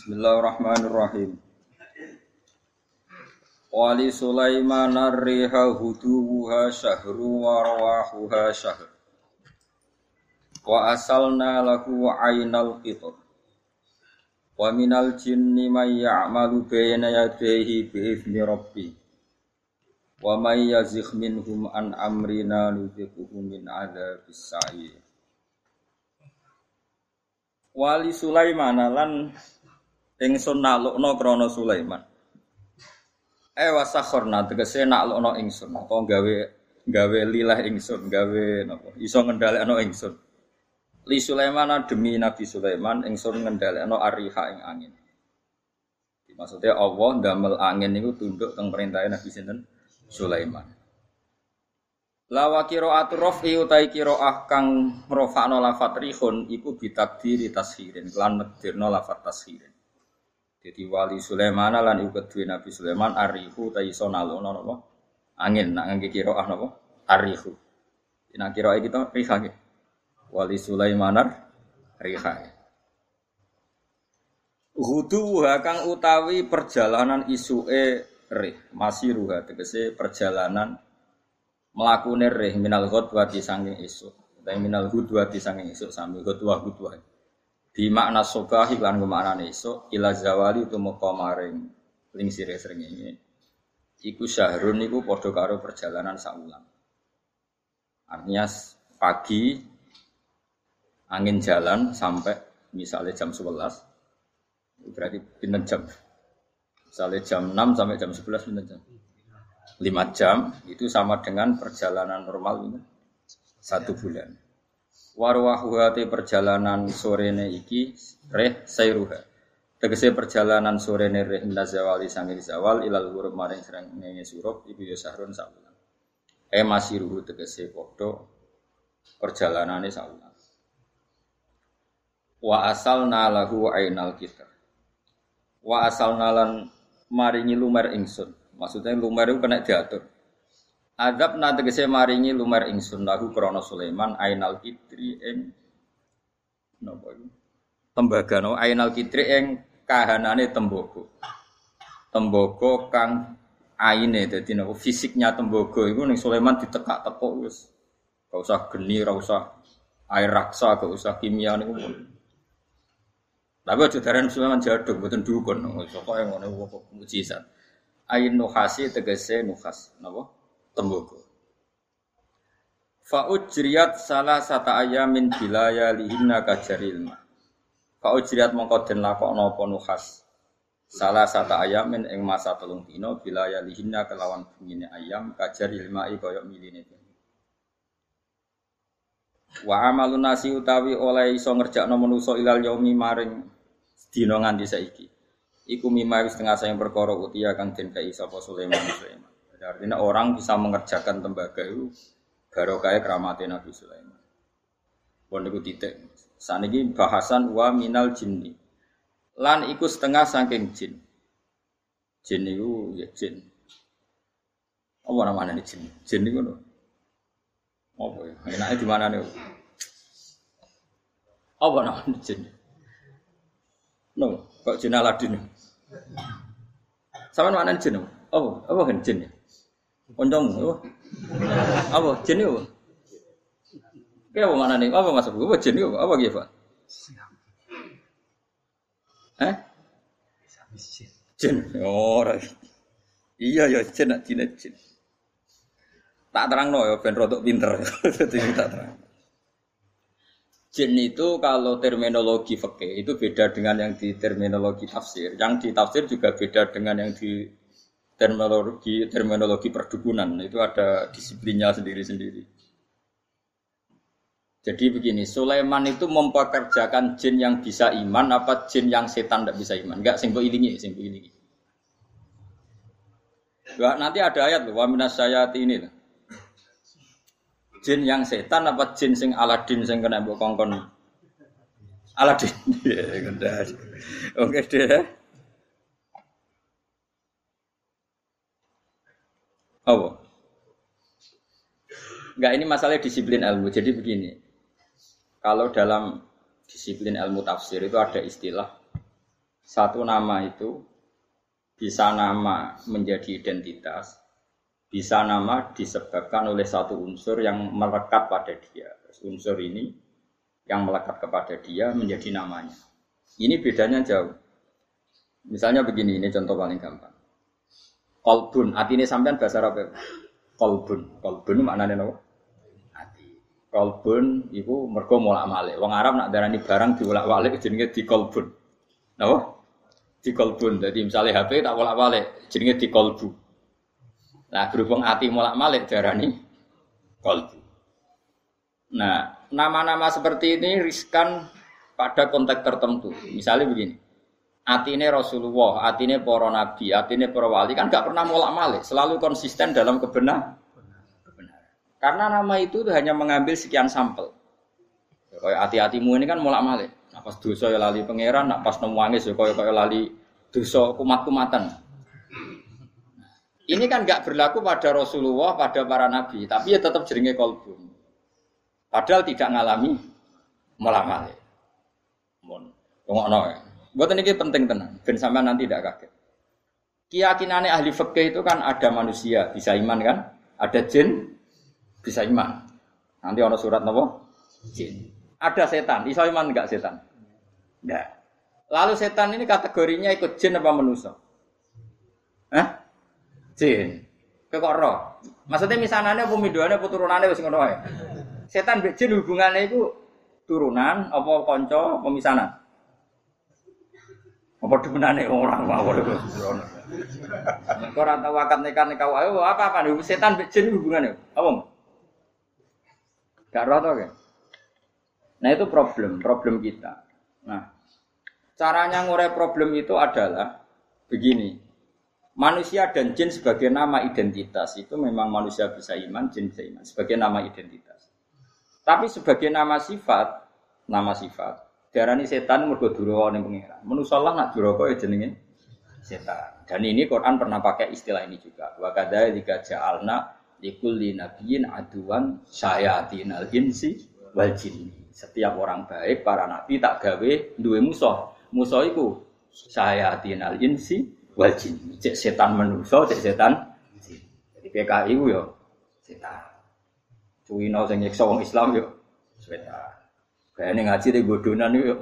Bismillahirrahmanirrahim. Wali Sulaiman ar-riha huduha syahru wa rawahuha syahr. Wa asalna lahu aynal qitar. Wa minal jinni may ya'malu bayna yadayhi bi idzni rabbi. Wa may yazigh minhum an amrina nudhiquhu min adzabis sa'ir. Wali Sulaiman lan ingsun naklukno krana Sulaiman. Eh wasakhorna tegese naklukno ingsun apa gawe gawe lilah ingsun gawe napa iso ngendhalekno ingsun. Li Sulaiman demi Nabi Sulaiman ingsun ngendhalekno ariha ing angin. Maksudnya Allah damel angin niku tunduk teng perintah Nabi sinten Sulaiman. Lawa qiraatu rafi utai qiraah kang merofakno lafat rihun iku bitakdiri tashirin lan nekdirno lafat tashirin. Jadi wali Sulaiman lan iku kedue Nabi Sulaiman arihu ta iso nalono? Angin nak ngangge qiraah napa? Arihu. Nak qiraah kita riha. Wali Sulaiman riha. Hudu kang utawi perjalanan isuke rih, masih ruha tegese perjalanan mlakune rih minal ghadwati sanging isuk. Tapi minal ghadwati sanging isuk sami ghadwah ghadwah di makna sobahi lan makna esok ila zawali itu mau maring lingsire srengenge iku syahrun niku padha karo perjalanan saulang artinya pagi angin jalan sampai misalnya jam 11 berarti pinten jam. Misalnya jam 6 sampai jam 11 pinten jam. 5 jam itu sama dengan perjalanan normal ini. Satu bulan warwahuhati perjalanan sorene iki reh sayruha tegese perjalanan sorene reh zawali sangir zawal ilal huruf maring serang ngene surup iku ya sahrun saulan. E masiruhu tegese padha perjalanane saulan. Wa asalna lahu ainal kitab. Wa asalna lan maringi lumer ingsun. Maksudnya lumer itu kena diatur Adab na tegese maringi lumar ingsun lahu krana Sulaiman ainal kitri ing napa iku? Tembaga no ainal kitri ing kahanane tembogo. Tembogo kang aine dadi napa fisiknya tembogo iku ning Sulaiman ditekak teko wis. Gak usah geni, gak usah air raksa, gak usah kimia niku. Tapi aja darah Sulaiman jaduk, mboten dukun. Pokoke ngono kok mujizat. Ain nuhasi tegese nuhas, napa? Tembogo. Fa'ujriyat salah sata ayamin bilaya lihinna kajaril ma. Fa'ujriyat mongko den lakokno apa nuhas. Salah sata ayamin ing masa telung dino bilaya lihinna kelawan bengine ayam kajaril ma'i koyok miline Wa amalun nasi utawi oleh iso ngerjakno manusa ilal yaumi maring dina nganti saiki. Iku mimah wis tengah sayang perkara utia kang den kai sapa Sulaiman Sulaiman. Artinya orang bisa mengerjakan tembaga itu barokah keramatnya Nabi Sulaiman. Pun itu titik. Bahasan wa minal jinni. Lan iku setengah saking jin. Jin itu ya jin. Apa namanya ini jin? Jin itu apa ya? Enaknya di mana nih? Apa namanya jin? No, kok jin Aladin? Sama mana jin? Oh, apa kan jin ya? Kancamu apa? Apa jin apa? Kayak apa mana nih? Apa masuk? Apa jin apa? Apa gitu? Eh? Jin. Oh, iya ya jin jin jin. Tak terang no ya ben rodok pinter. Jadi tak terang. Jin itu kalau terminologi fikih itu beda dengan yang di terminologi tafsir. Yang di tafsir juga beda dengan yang di terminologi terminologi perdukunan itu ada disiplinnya sendiri-sendiri. Jadi begini, Sulaiman itu mempekerjakan jin yang bisa iman apa jin yang setan tidak bisa iman? Enggak, sing ilingi, sing ilingi. nanti ada ayat loh, waminas sayat ini. Jin yang setan apa jin sing Aladin sing kena mbok kongkon? Aladin. Ya, Oke deh. Apa? Enggak ini masalah disiplin ilmu. Jadi begini. Kalau dalam disiplin ilmu tafsir itu ada istilah satu nama itu bisa nama menjadi identitas, bisa nama disebabkan oleh satu unsur yang melekat pada dia. unsur ini yang melekat kepada dia menjadi namanya. Ini bedanya jauh. Misalnya begini, ini contoh paling gampang. Kolbun, hati ini sampean bahasa Arab Kolbun, kolbun maknanya apa? Hati. Kolbun itu mergo molak malik. Wong Arab nak darani barang diulak walik jenenge di kolbun. Napa? Di kolbun. Jadi misalnya HP tak malik jenenge di kolbu. Nah berhubung hati molak malik darani kolbu. Nah, nama-nama seperti ini riskan pada konteks tertentu. Misalnya begini atine Rasulullah, atine para nabi, atine para wali kan gak pernah molak-malik, selalu konsisten dalam kebenar kebenaran. Karena nama itu hanya mengambil sekian sampel. Ya, kayak hati-hatimu ini kan molak-malik. Nah, pas dosa ya lali pangeran, nak pas nemu wangis ya kayak kayak lali dosa kumat-kumatan. Ini kan gak berlaku pada Rasulullah, pada para nabi, tapi ya tetap jeringe kolbu. Padahal tidak ngalami molak-malik. Mon, ngono ya. Buat ini penting tenang, dan sampai nanti tidak kaget. Keyakinannya ahli fikih itu kan ada manusia bisa iman kan, ada jin bisa iman. Nanti ono surat nopo jin. Ada setan, bisa iman enggak setan? Enggak. Lalu setan ini kategorinya ikut jin apa manusia? Hah? Jin. Kok roh? Maksudnya misalnya pemiduannya puturunannya wis ngono Setan mbek jin hubungannya itu turunan apa konco pemisanan? Apa demenane orang mau itu. Kau ora tau akad nikah nikah wae apa apa nih setan jin hubungannya apa? Gak roh to Nah itu problem, problem kita. Nah, caranya ngurai problem itu adalah begini. Manusia dan jin sebagai nama identitas itu memang manusia bisa iman, jin bisa iman sebagai nama identitas. Tapi sebagai nama sifat, nama sifat Darani setan mergo duraka ning pangeran. Manusa Allah nak duraka ya jenenge setan. Dan ini Quran pernah pakai istilah ini juga. Wa kadzalika ja'alna likulli nabiyyin aduan syayatinal insi wal jin. Setiap orang baik para nabi tak gawe duwe musuh. Musuh iku syayatinal insi wal jin. Cek setan manusa, cek setan jin. Jadi PKI ku yo setan. Cuwino sing nyiksa wong Islam yo setan. Kayak ini ngaji di bodonan itu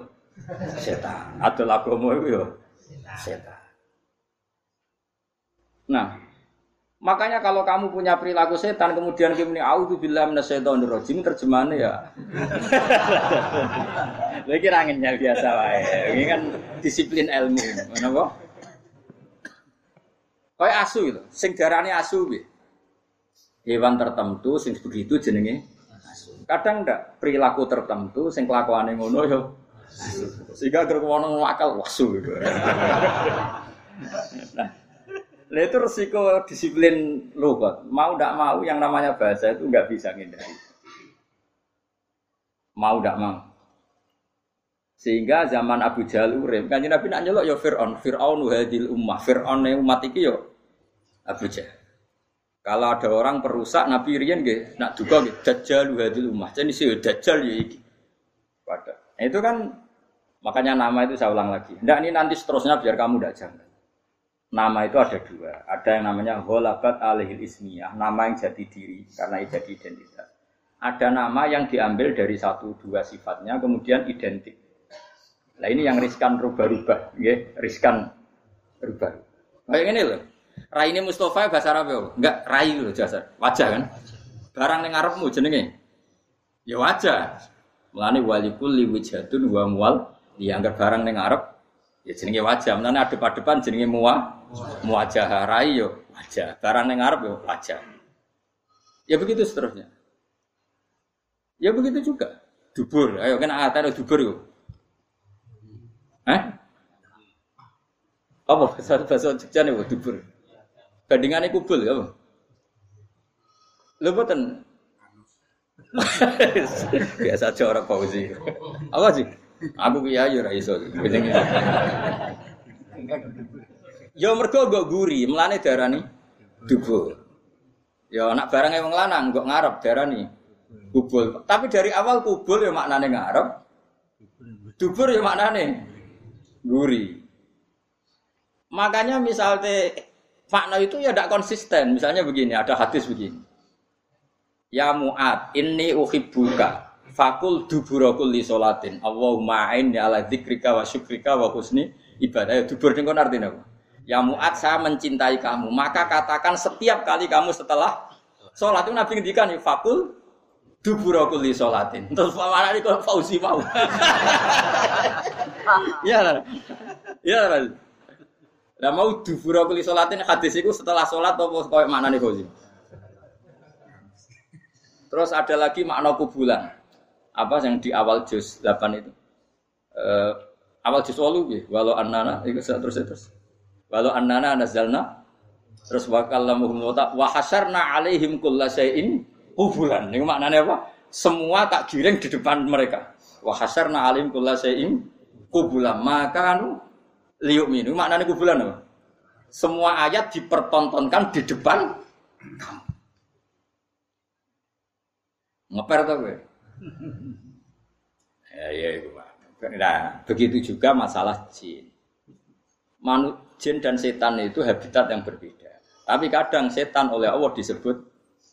setan. Atau lagomo itu setan. Nah, makanya kalau kamu punya perilaku setan kemudian kamu ini auzu billahi minasyaitonir rajim terjemahannya ya. Lagi ranginnya biasa wae. Ini kan disiplin ilmu, kok? Kayak asu itu, sing darane asu piye? Hewan tertentu sing begitu jenenge Kadang ndak perilaku tertentu sing kelakuane ngono yo. Sehingga gerek wong akal wasu gitu. Nah, Nah itu resiko disiplin logat. Mau tidak mau yang namanya bahasa itu nggak bisa ngindari. Mau tidak mau. Sehingga zaman Abu Jahal urip, kan Nabi nak nyelok ya Fir'aun, Fir'aun hadil ummah, Fir'aun umat iki yo Abu Jahal. Kalau ada orang perusak Nabi Rian gak nak duga gitu dajjal hadil ummah. Jadi sih dajjal ya iki. Pada. Nah, itu kan makanya nama itu saya ulang lagi. Nah ini nanti seterusnya biar kamu tidak jangan. Nama itu ada dua. Ada yang namanya holakat alihil ismiyah, nama yang jadi diri karena jadi identitas. Ada nama yang diambil dari satu dua sifatnya kemudian identik. Nah ini yang riskan rubah-rubah, ya, riskan rubah. Kayak ini loh. Rai ini Mustafa bahasa Arab ya? Enggak, rai loh jasa. Wajah kan? Barang yang ngarepmu jenenge. Ya wajah. Mulane walikul liwijatun wa mual dianggap barang yang ngarep ya jenenge wajah. Mulane adep-adepan jenenge muwa muwajah rai yo wajah. Barang yang ngarep yo wajah. Ya begitu seterusnya. Ya begitu juga. Dubur, ayo kan ada dubur yo. Eh? Apa bahasa bahasa Jogja nih dubur? Bandingannya kubul ya. Lu boten. Biasa aja orang pauzi. Apa sih? Aku kiai ora iso. Ya mergo nggo guri, melane darani dubur. Ya anak barang wong lanang nggo ngarep darani kubul. Tapi dari awal kubul ya maknane ngarep. Dubur ya maknane guri. Makanya misalnya makna itu ya tidak konsisten. Misalnya begini, ada hadis begini. Ya Mu'ad, ini uhibbuka. Fakul duburakul li solatin. Allahumma aini ala dzikrika wa syukrika wa husni ibadah. Ya, dubur ini artinya apa? Ya Mu'ad, saya mencintai kamu. Maka katakan setiap kali kamu setelah sholat itu Nabi ngendikan ya fakul duburakul li solatin. Terus mana ini kalau fauzi mau? Iya, iya, lah mau dubura kuli sholatin hadis itu setelah sholat apa mana nih Fauzi? Terus ada lagi makna kubulan. Apa yang di awal juz 8 itu? Uh, awal juz walu ya, walau annana itu terus terus. Walau annana nazalna terus wakallamuhum wa hasarna alaihim kulla syai'in kubulan. Ini maknanya apa? Semua tak giring di depan mereka. Wa hasarna alaihim kulla syai'in kubulan. Maka anu liuk minu maknanya kubulan apa? Semua ayat dipertontonkan di depan kamu. Ngeper tuh gue. ya, ya, itu Nah, begitu juga masalah jin. Manu, jin dan setan itu habitat yang berbeda. Tapi kadang setan oleh Allah disebut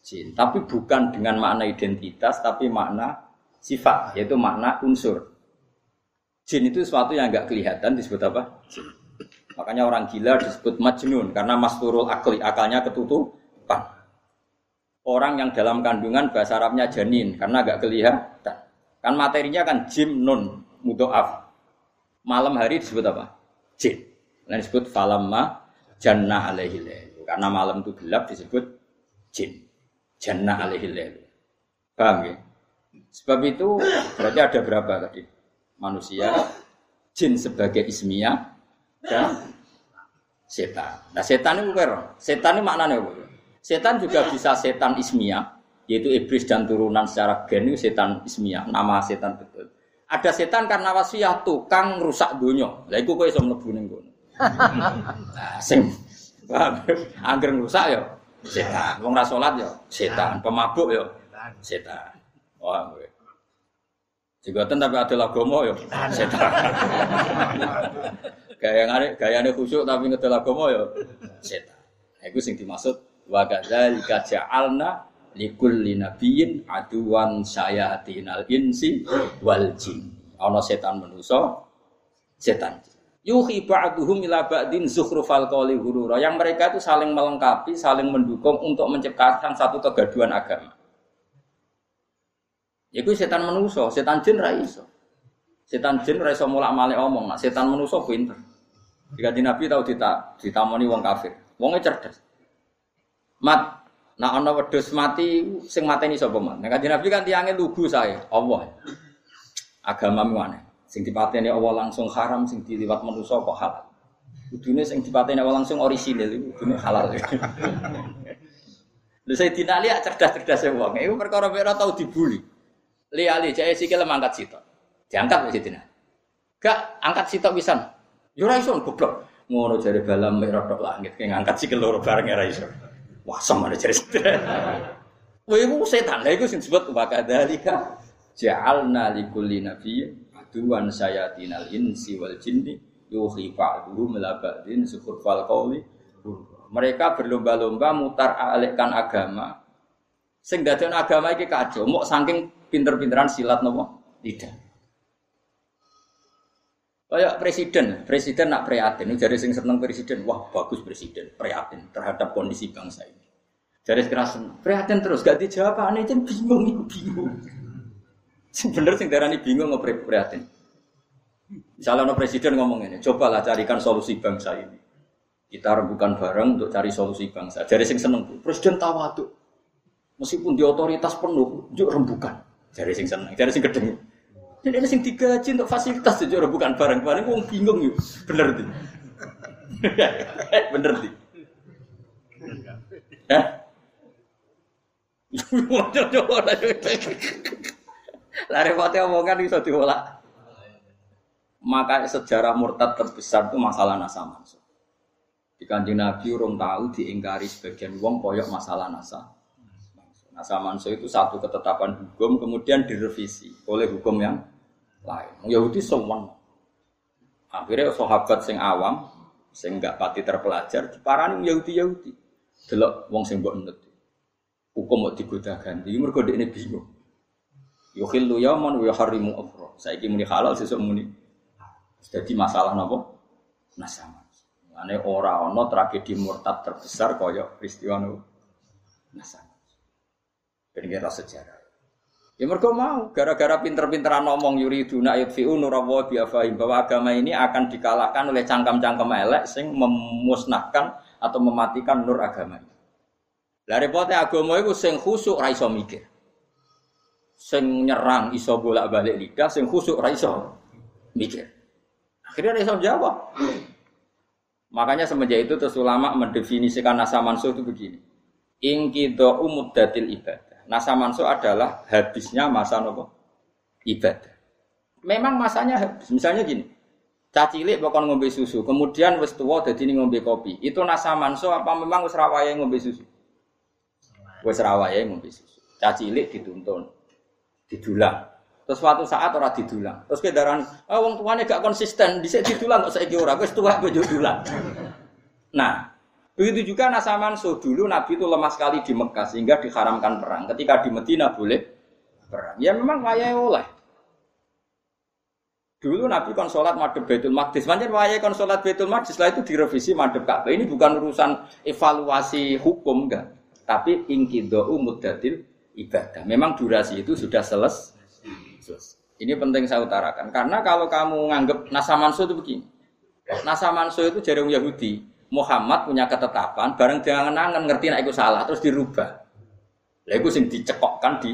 jin. Tapi bukan dengan makna identitas, tapi makna sifat, yaitu makna unsur. Jin itu sesuatu yang nggak kelihatan disebut apa? Jin. Makanya orang gila disebut majnun karena masturul akli, akalnya ketutupan. Orang yang dalam kandungan bahasa Arabnya janin karena agak kelihatan. Kan materinya kan jim nun mudoaf. Malam hari disebut apa? Jin. Nah disebut falamma jannah alaihi Karena malam itu gelap disebut jin. Jannah alaihi Paham ya? Sebab itu berarti ada berapa tadi? Manusia, jin sebagai ismiyah, dan setan. Nah setan itu kira, setan ini maknanya apa? Setan juga bisa setan ismiyah, yaitu iblis dan turunan secara gen itu setan ismiyah, nama setan betul. Ada setan karena wasiat tukang rusak dunia. Lah iku kowe iso mlebu ning kono. Nah, sing angger rusak ya setan. Wong ra salat ya setan, pemabuk ya setan. Wah, kowe. Jigoten tapi ada lagomo ya setan. Gaya gaya khusyuk tapi ngedel lagomo ya setan. Iku sing dimaksud wa kadzalika ja'alna likulli nabiyyin aduwan sayatinal insi wal jin. Ana setan manusa, setan. Yuhi ba'duhum ila ba'din zukhrufal qawli hurura. Yang mereka itu saling melengkapi, saling mendukung untuk menciptakan satu kegaduhan agama. Iku setan menuso, setan jin ra iso. Setan jin ra iso mulak-malik omong, nah, setan menuso pinter. Jika di Nabi tahu dita, ditamoni wong kafir. Wongnya cerdas. Mat, nah ana wedhus mati sing mateni sapa man. Nah kanjeng Nabi kan tiange lugu saya, Allah. Agama mana? Sing dipateni Allah langsung haram, sing diliwat manusa kok halal. Kudune sing dipateni Allah langsung orisinil itu kudune halal. Lha saya dinali cerdas-cerdas wong. Iku perkara ora tau dibuli. Li ali jaya sikil mangkat sitok. Diangkat wis dina. Gak angkat sitok pisan. Yo ora iso goblok. Ngono jare balam mek rodok langit ki ngangkat sikil loro bareng ora iso. Wah sama jare. Kowe iku setan. Lha iku sing disebut wa kadzalika ja'alna likulli nabiyyin aduwan sayatinal insi wal jinni yuhi ba'duhum ila ba'din fal qawli mereka berlomba-lomba mutar alihkan agama sing dadekno agama iki kacau mok saking pinter-pinteran silat nopo? Tidak. Kayak presiden, presiden nak prihatin. Jadi sing seneng presiden, wah bagus presiden, prihatin terhadap kondisi bangsa ini. Jadi sekarang prihatin terus, gak dijawab aneh jen bingung, bingung. Sing bener sing darani bingung ngoprek prihatin. Misalnya no presiden ngomong ini, cobalah carikan solusi bangsa ini. Kita rembukan bareng untuk cari solusi bangsa. Jadi sing seneng, presiden tawaduk. Meskipun di otoritas penuh, yuk rembukan. Jari sing seneng, jari sing gedeng. Dan ini sing digaji untuk fasilitas itu bukan barang barang. Wong bingung yuk, bener di. bener di. Lari repotnya omongan bisa diolah. Maka sejarah murtad terbesar itu masalah nasa masuk. Di kanjeng Nabi urung tahu diingkari sebagian wong koyok masalah nasa Nasa manso itu satu ketetapan hukum kemudian direvisi oleh hukum yang lain. Yahudi semua. Akhirnya sahabat sing awam sing gak pati terpelajar diparani Yahudi-Yahudi. Delok wong sing mbok nut. Hukum mau digoda ganti, mergo ini bingung. Yukhillu yaman wa yuharrimu ukhra. Saiki muni halal sesuk muni. Jadi masalah napa? Nasama. Ane ora ana tragedi murtad terbesar kaya peristiwa Nasama. Ben rasa sejarah. Ya mereka mau, gara-gara pinter-pinteran ngomong yuriduna yudfi'u nurawa biafahim bahwa agama ini akan dikalahkan oleh cangkem-cangkem elek sing memusnahkan atau mematikan nur agama ini. Lah repote agama itu sing khusuk ra iso mikir. Sing nyerang iso bolak-balik lidah, sing khusuk ra iso mikir. Akhirnya ra iso jawab. Makanya semenjak itu terus ulama mendefinisikan nasa mansuh itu begini. Ingkido umuddatil ibadah Nasa manso adalah habisnya masa nopo ibadah. Memang masanya habis. Misalnya gini, cacilik pokok ngombe susu, kemudian wis jadi ngombe kopi. Itu nasa manso apa memang wis rawaya ngombe susu? Wis rawaya ngombe susu. Cacilik dituntun, didulang. Terus suatu saat orang didulang. Terus kedaran, oh, wong tuane gak konsisten, bisa didulang kok saiki ora, wis tua kok dulang. Nah, Begitu juga Nasa Mansuh dulu Nabi itu lemah sekali di Mekah sehingga diharamkan perang. Ketika di Medina boleh perang. Ya memang wayai oleh. Dulu Nabi kon sholat madhab Baitul Maqdis. Manjen wayai kon sholat Baitul Maqdis. Setelah itu direvisi madhab Ka'bah. Ini bukan urusan evaluasi hukum enggak. Tapi ingkido'u muddatil ibadah. Memang durasi itu sudah selesai. Ini penting saya utarakan. Karena kalau kamu nganggap Nasa Mansuh itu begini. Nasa Mansuh itu jaring Yahudi. Muhammad punya ketetapan, bareng dia ngenangan ngerti nak itu salah, terus dirubah. Lah itu sing dicekokkan di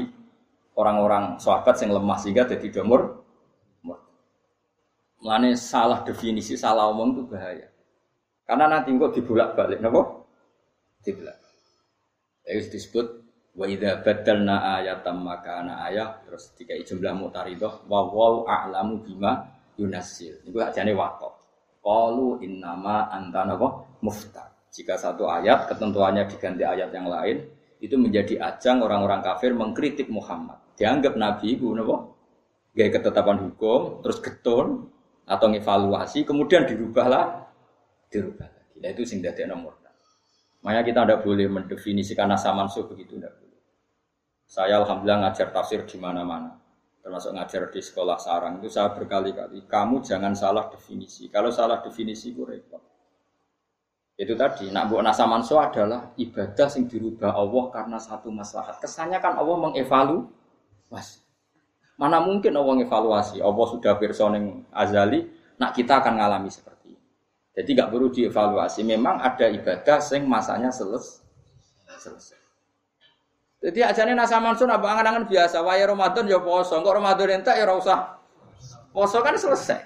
orang-orang sahabat yang lemah sehingga jadi domor. Mulane salah definisi, salah omong itu bahaya. Karena nanti kok dibulak balik, napa? Dibulak. Itu disebut wa idza badalna ayatan makana ayat terus dikai jumlah mutaridah wa wau a'lamu bima yunasil. Iku ajane wakok. Qalu innama anta napa muftar. Jika satu ayat ketentuannya diganti ayat yang lain, itu menjadi ajang orang-orang kafir mengkritik Muhammad. Dianggap Nabi itu napa? Gaya ketetapan hukum, terus getun atau ngevaluasi, kemudian dirubahlah, dirubah lagi. Nah itu sing dadi nomor. Makanya kita tidak boleh mendefinisikan nasa mansuh begitu, tidak boleh. Saya alhamdulillah ngajar tafsir di mana-mana termasuk ngajar di sekolah sarang itu saya berkali-kali kamu jangan salah definisi. Kalau salah definisi itu repot. Itu tadi nak buat nasa manso adalah ibadah yang dirubah Allah karena satu masalah kesannya kan Allah mengevaluasi mana mungkin Allah mengevaluasi Allah sudah personing azali nak kita akan ngalami seperti ini. Jadi nggak perlu dievaluasi. Memang ada ibadah yang masanya selesai selesai jadi ajane nasa mansun apa angan-angan biasa. Waya Ramadan ya poso, kok Ramadan entek ya ora usah. Poso kan selesai.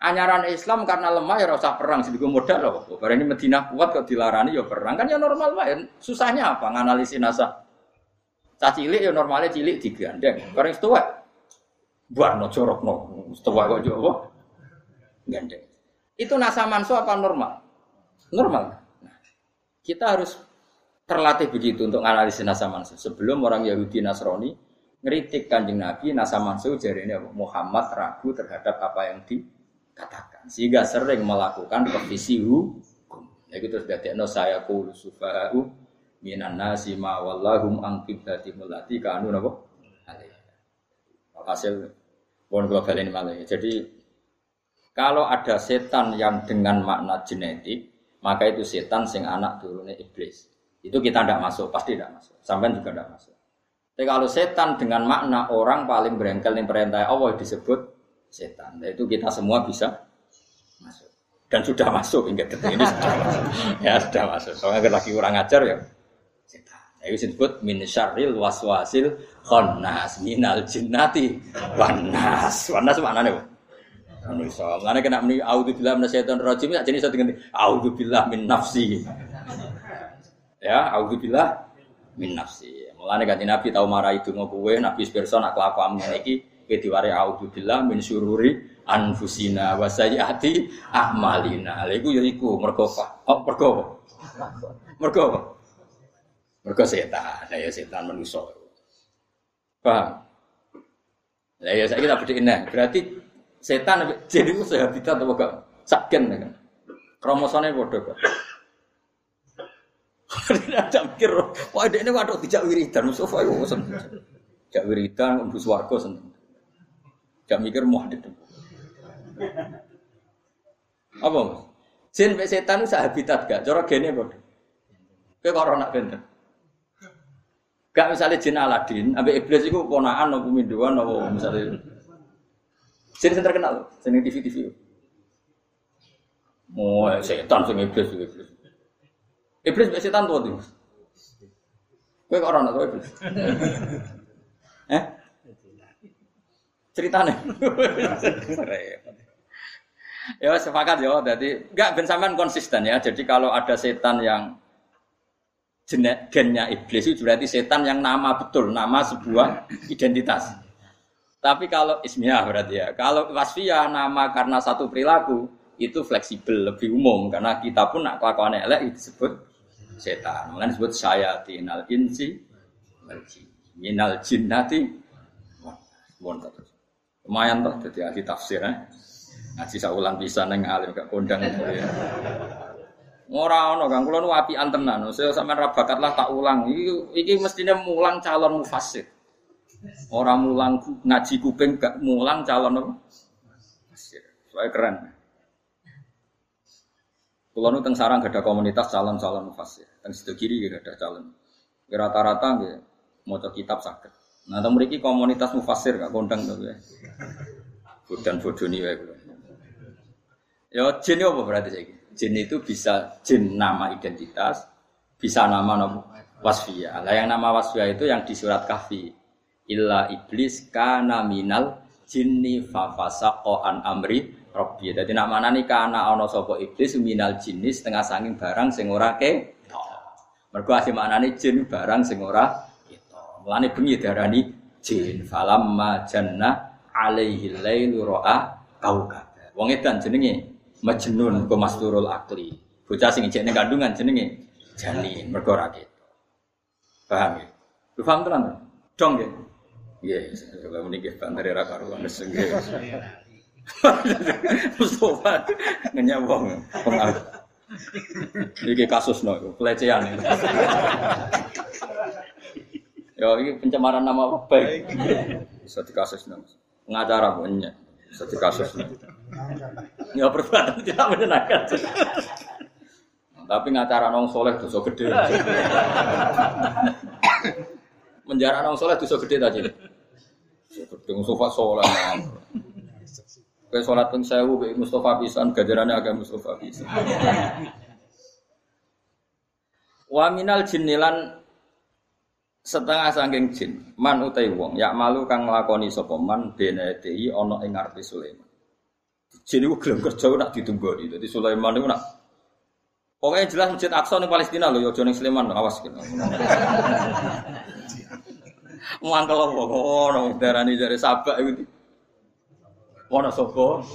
Anyaran Islam karena lemah ya usah perang sing modal loh. Barang ini Madinah kuat kok dilarani ya perang kan ya normal wae. Susahnya apa nganalisis nasa? Cah cilik ya normalnya cilik digandeng. Barang setua buat no corok no. Setua kok apa? Gandeng. Itu nasa manso apa normal? Normal. Kita harus terlatih begitu untuk analisis nasa mansuh. Sebelum orang Yahudi Nasrani ngeritik kanjeng Nabi nasa mansuh jadi ini Muhammad ragu terhadap apa yang dikatakan. Sehingga sering melakukan revisi hukum. Ya gitu sudah tekno saya kulu sufa'u minan nasi ma wallahum ang kiblati mulati kanu napa? Hasil pun global ini malah jadi kalau ada setan yang dengan makna genetik maka itu setan sing anak turunnya iblis itu kita tidak masuk, pasti tidak masuk. Sampai juga tidak masuk. Tapi kalau setan dengan makna orang paling berengkel yang perintah Allah disebut setan. Nah, itu kita semua bisa masuk. Dan sudah masuk hingga detik ini sudah masuk. Ya sudah masuk. Soalnya lagi kurang ajar ya setan. Nah, itu disebut min syarril waswasil khannas minal jinnati wanas. Wanas mana nih? Manusia. Mana kena meni auzubillah minasyaitonir rajim ya jenis satu ganti auzubillah min nafsi. Ya, auzubillah min nafsi. Mulane kanjeng Nabi tau marah itu kowe, Nabi pirsa nak kelakuanmu iki kowe diwari auzubillah min syururi anfusina wa sayyiati a'malina. Lha ya iku mergo Oh, mergo Mergo Mergo setan. Ya setan manusa. Paham? Lah ya saya kita bedhekin Berarti setan jadi itu habitat apa gak? Saken kan. Kromosone padha kok. Ada mikir, wah ini waduh tidak wiridan, Mustafa itu seneng. Tidak wiridan, untuk swarga seneng. Tidak mikir ada Apa mas? Jin setan itu habitat gak? Cara gene kok. Kayak corona benten. Gak misalnya jin Aladin, ambil iblis itu ponaan, nopo minduan, nopo misalnya. Jin yang terkenal, sini TV TV. Oh, setan sing iblis iblis. Iblis mbek setan tuh tuh. Kowe kok ora ono iblis? Eh? Ceritane. ya sepakat ya, jadi enggak ben sampean konsisten ya. Jadi kalau ada setan yang jenek gennya iblis itu berarti setan yang nama betul, nama sebuah identitas. Tapi kalau ismiyah berarti ya. Kalau wasfiyah nama karena satu perilaku itu fleksibel, lebih umum karena kita pun nak kelakuan elek disebut setan. Mulane disebut tinal insi minal jinnati wonten terus. Lumayan toh jadi ahli tafsir eh. Ngaji saulan bisa neng alim gak kondang ya. Ora ono Kang, kula nu apian tenan. Saya sampean ra bakat lah tak ulang. Iki iki mestine mulang calon mufassir. Orang mulang ngaji kuping gak mulang calon apa? Soalnya keren. Kulo nu teng sarang gak ada komunitas calon-calon mufasir. Teng situ kiri gak ada calon. Rata-rata nggih maca kitab sakit. Nah, teng mriki komunitas mufasir gak kondang to ya. Bodan bodoni wae kulo. Ya jin apa berarti saiki? Jin itu bisa jin nama identitas, bisa nama nama wasfiyah. Lah yang nama wasfiyah itu yang di surat kahfi. Illa iblis kana minal jinni fafasaqo an amri Robbi. Jadi nak mana nih karena ono sopo iblis minal jenis setengah sanging barang sing ora ke. Mergo asih maknane jin barang sing ora itu. Mulane bengi darani jin falamma janna alaihi lailu ra'a kaukab. Wong edan jenenge Majnun ku masturul akli. Bocah sing ijek kandungan jenenge jani mergo ora Paham ya? Lu paham tenan? Dong ya? Nggih, kalau meniki bandare ra karuan nggih. Mustafa ngenyawang pengaruh. Ini kasus no, pelecehan. Ya ini pencemaran nama baik. Bisa dikasus no. Ngacara punya. Bisa dikasus no. Ya perbuatan tidak menyenangkan. Tapi ngacara nong soleh dosa gede. Menjara nong soleh dosa gede tadi. Gede sofa soleh. Kayak sholat pun sewu, kayak Mustafa pisan, gajarannya agak Mustafa pisan. Wa minal jinnilan setengah sangking jin man utai wong yak malu kang nglakoni sapa man benedei ana ing ngarepe Sulaiman. Jin iku gelem kerja nak ditunggoni. Dadi Sulaiman niku nak Pokoknya jelas Masjid Aqsa ning Palestina lho, ya aja ning Sleman awas gitu. Mangkel apa ngono darani jare sabak iku. Wonosobo,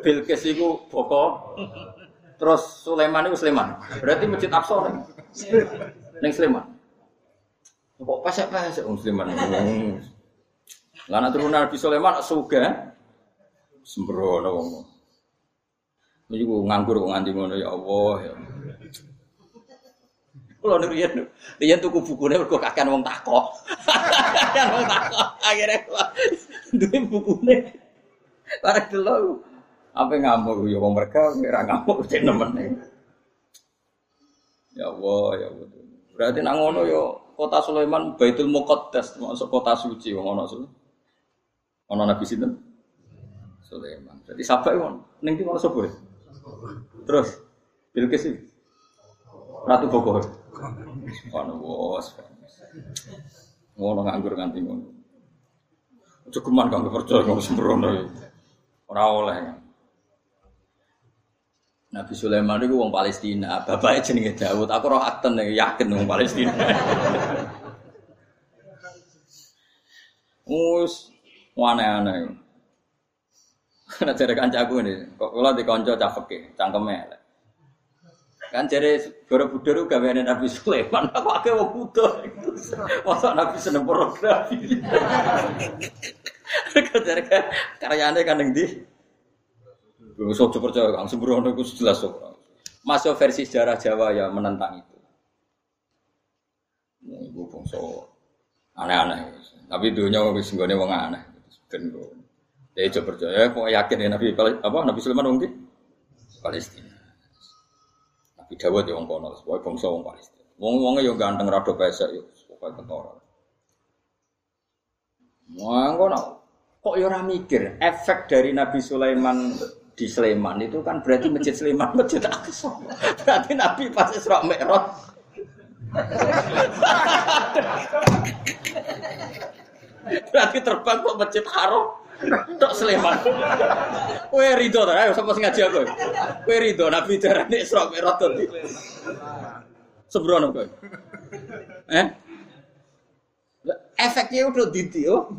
Bilqis iku Boko, terus Sulaiman itu Sulaiman. Berarti Masjid Aqsa ning ning Sulaiman. Kok pesek-pesek wong Sulaiman. Lah nek turun Nabi Sulaiman suga sembrono wong. Niku nganggur kok nganti ngono ya Allah ya. Kulo nek riyen riyen tuku bukune mergo kakean wong takok. Kakean wong takok. Akhire duwe bukune Barang dulu apa ngamuk ya wong mereka ora ngamuk cek nemen. Ya Allah, ya Allah. Berarti nang ngono ya, kota Sulaiman Baitul Muqaddas masuk kota suci wong ono su. Ono nabi sinten? Sulaiman. Jadi sampai wong ning ki ono sapa? Terus Bilqis Ratu Bogor. Ono bos. Ngono nganggur nganti ngono. Cukuman kang percaya kang sembrono. Ora oleh. Nabi Sulaiman itu wong Palestina, bapaknya jenenge Daud. Aku roh akten yakin wong Palestina. Mus aneh-aneh. Karena jare kancaku ini, kok kula dikonco cafeke, cangkeme. Kan jare Borobudur gaweane Nabi Sulaiman, aku akeh wong buta. Masa Nabi seneng pornografi. Jare karyane kan ndi? Wis aja percaya Kang sembrono iku jelas kok. Masuk versi sejarah Jawa ya menentang itu. Ya, ibu bangsa aneh-aneh. Tapi dunia wis nggone wong aneh. Ben Ya coba percaya, kok yakin ya Nabi apa Nabi Sulaiman mungkin Palestina. Dawud ya wong kono, pokoke bangsa wong Palestina. Wong-wonge yo ganteng rada pesek yo, pokoke ketara. Wong kono kok ora mikir efek dari Nabi Sulaiman di Sleman itu kan berarti masjid Sleman masjid Aqsa. Berarti Nabi pas Isra Mi'raj Berarti terbang kok masjid Haram. Tok Sleman. Kowe rido ta? Ayo sapa sing ngaji aku. Kowe rido Nabi darane Isra Mi'raj to. Sembrono kowe. Eh? Efeknya udah didi oh.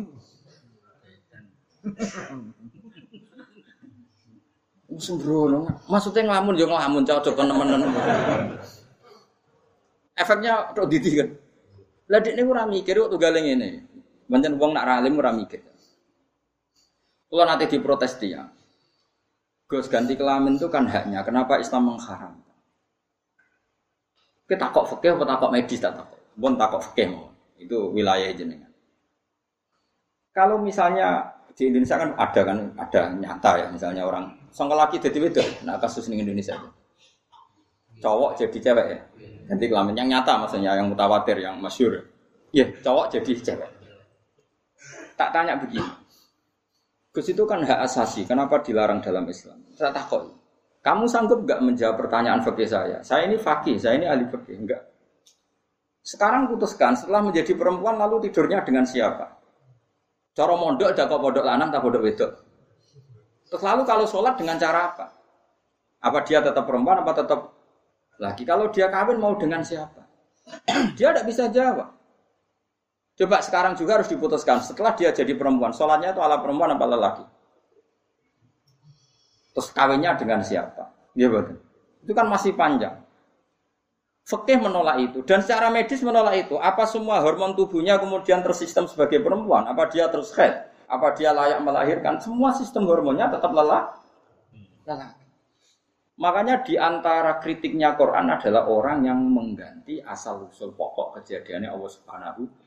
Sembrono. Maksudnya ngelamun yo ngelamun cocok temen-temen. Efeknya udah didi kan. Lah nek ora mikir kok galeng ini. Pancen wong nak ralim ora mikir. Kalau nanti diprotes dia, Gus ganti kelamin itu kan haknya. Kenapa Islam mengharamkan? Kita takut fikih atau takut medis tak takut. Bon takut fikih mau. Itu wilayah jenengan. Kalau misalnya di Indonesia kan ada kan ada nyata ya misalnya orang sangka laki jadi beda. Nah kasus di Indonesia itu. Cowok jadi cewek ya. Ganti kelamin yang nyata maksudnya yang mutawatir yang masyur. Iya, cowok jadi cewek. Tak tanya begini. Gus itu kan hak asasi, kenapa dilarang dalam Islam? Saya takut. Kamu sanggup nggak menjawab pertanyaan fakih saya? Saya ini fakih, saya ini ahli fakih, enggak. Sekarang putuskan, setelah menjadi perempuan lalu tidurnya dengan siapa? Cara mondok kok pondok lanang tak pondok wedok. Terus lalu kalau sholat dengan cara apa? Apa dia tetap perempuan apa tetap laki? Kalau dia kawin mau dengan siapa? dia tidak bisa jawab. Coba sekarang juga harus diputuskan. Setelah dia jadi perempuan, sholatnya itu ala perempuan apa lelaki? Terus kawinnya dengan siapa? Iya betul. Itu kan masih panjang. Fikih menolak itu dan secara medis menolak itu. Apa semua hormon tubuhnya kemudian tersistem sebagai perempuan? Apa dia terus head? Apa dia layak melahirkan? Semua sistem hormonnya tetap lelah. Lelah. Makanya di antara kritiknya Quran adalah orang yang mengganti asal usul pokok kejadiannya Allah Subhanahu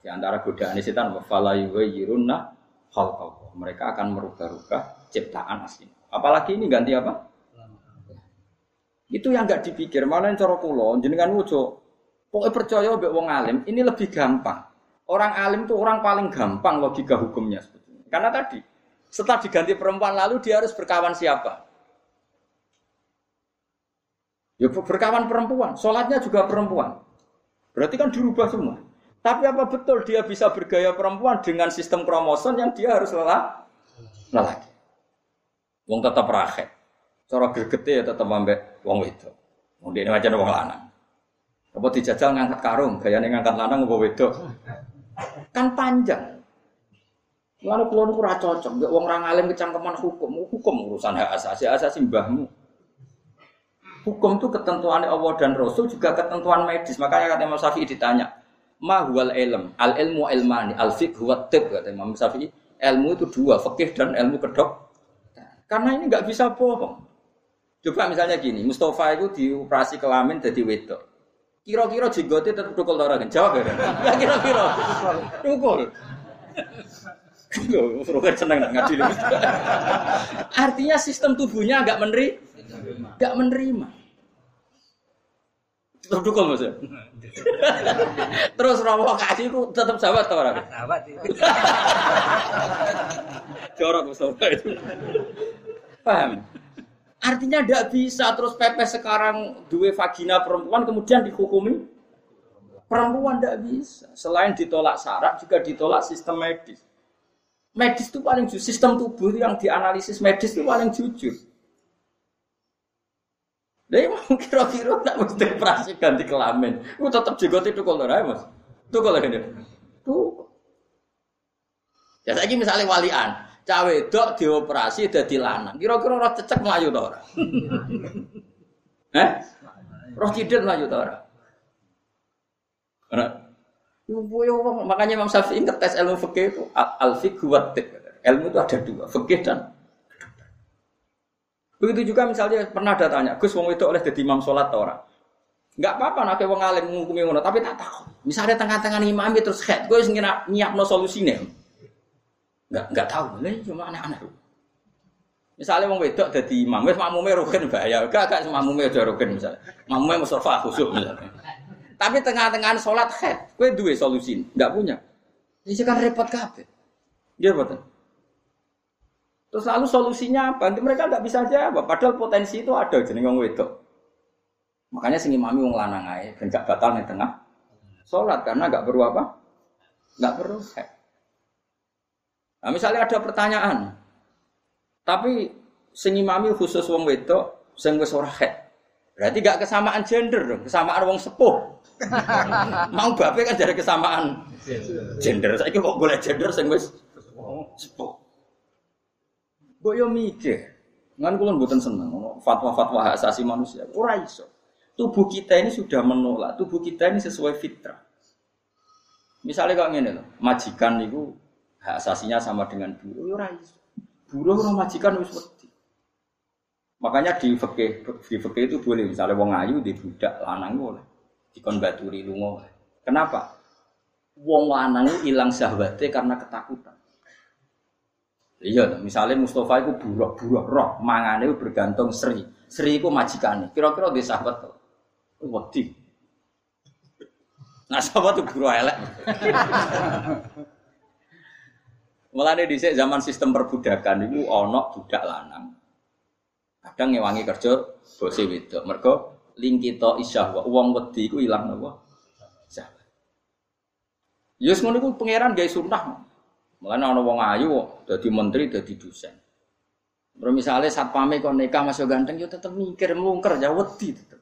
Di antara godaan setan fala yughayyirunna khalqallah. Mereka akan merubah-rubah ciptaan asli. Apalagi ini ganti apa? Itu yang nggak dipikir. Mana yang cara kulo jenengan wujo. Pokoknya percaya mbek wong alim ini lebih gampang. Orang alim itu orang paling gampang logika hukumnya sebetulnya. Karena tadi setelah diganti perempuan lalu dia harus berkawan siapa? Ya berkawan perempuan, sholatnya juga perempuan. Berarti kan dirubah semua. Tapi apa betul dia bisa bergaya perempuan dengan sistem kromosom yang dia harus lelah? Lelaki. Wong tetap rakyat. Cara gergete ya tetap ambek wong itu. Wong ini macam wong lanang. Apa dijajal ngangkat karung, gayane ngangkat lanang apa wedok. Kan panjang. Lalu keluar ora cocok, gak wong orang alim kecangkeman hukum, hukum urusan hak asasi, asasi mbahmu. Hukum itu ketentuan Allah dan Rasul juga ketentuan medis. Makanya kata Imam Syafi'i ditanya, ma huwal ilm. Al ilmu ilmani. Al fiqh huwa tib kata Imam Syafi'i. Ilmu itu dua fikih dan ilmu kedok. Karena ini nggak bisa bohong. Coba misalnya gini Mustafa itu dioperasi kelamin jadi wedok. Kira-kira jenggote tetap tukul orang jawab ya ya kira-kira. Tukul Roger seneng ngadili. Artinya sistem tubuhnya agak menerima, agak menerima. Tetap dukung mas ya. Terus kasih itu tetap sahabat atau orang? Sahabat. Jorok Mustafa itu. Paham? Artinya tidak bisa terus pepes sekarang dua vagina perempuan kemudian dihukumi perempuan tidak bisa. Selain ditolak syarat juga ditolak sistem medis. Medis itu paling jujur, sistem tubuh yang dianalisis medis itu paling jujur. Lah emang kira-kira tak mesti operasi ganti kelamin. Ku tetep itu kalau ora, Mas. Kalau ini. Tuh. Ya saiki misalnya walian, cawe dok dioperasi dadi lanang. Kira-kira ora cecek mlayu ta ora? Eh? Roh cidit mlayu ta ora? Ora. Makanya Imam Syafi'i ngetes ilmu fikih itu al-fiqh Ilmu itu ada dua, fikih dan Begitu juga misalnya pernah ada tanya, Gus wong itu oleh jadi imam sholat orang? Enggak apa-apa nak wong alim ngukumi ngono, tapi tak tahu. Misalnya tengah-tengah imam itu terus head, gue sing nyiapno solusine. Enggak enggak tahu, lha cuma aneh-aneh. Misalnya wong wedok dadi imam, wis makmume rukun bahaya. Enggak enggak makmume aja rukun misalnya. Makmume mustafa khusyuk misalnya. Tapi tengah-tengah sholat head, gue dua solusi, enggak punya. Ini kan repot kabeh. Dia betul. Terus lalu solusinya apa? Mereka nggak bisa jawab. Padahal potensi itu ada jadi wong wedok. Makanya sing imami wong lanang ae ben gak batal ning tengah salat karena nggak perlu apa? Nggak perlu head. Nah, misalnya ada pertanyaan. Tapi sing imami khusus wong wedok sing wis ora head. Berarti gak kesamaan gender dong, kesamaan wong sepuh. Mau bape kan jadi kesamaan gender. Saya kok boleh gender sing wis sepuh. Mbok yo mikir. Ngan kula mboten seneng fatwa-fatwa hak asasi manusia. Ora iso. Tubuh kita ini sudah menolak. Tubuh kita ini sesuai fitrah. Misalnya kalau ngene loh, majikan itu hak asasinya sama dengan buruh, yo ora iso. Buruh ora majikan wis wedi. Makanya di fikih di fikih itu boleh misalnya wong ayu di budak lanang boleh dikon baturi lunga. Kenapa? Wong lanang hilang syahwatnya karena ketakutan. Iya, misalnya Mustafa itu buruk, buruk roh, mangane itu bergantung Sri. Sri itu majikannya. Kira-kira di sahabat tuh, wedi. Nah sahabat tuh buruk elek. Mulane dhisik zaman sistem perbudakan itu ono budak lanang. Kadang ngewangi kerja bose wedok. Mergo lingkito isyahwa wong wedi iku ilang napa? Syahwat. Yus ngono iku pangeran gawe sunnah. Mulane ana wong ayu dadi menteri dadi dosen. Terus misalnya satpame kok nikah masuk ganteng yo tetep mikir melungker ya wedi tetep.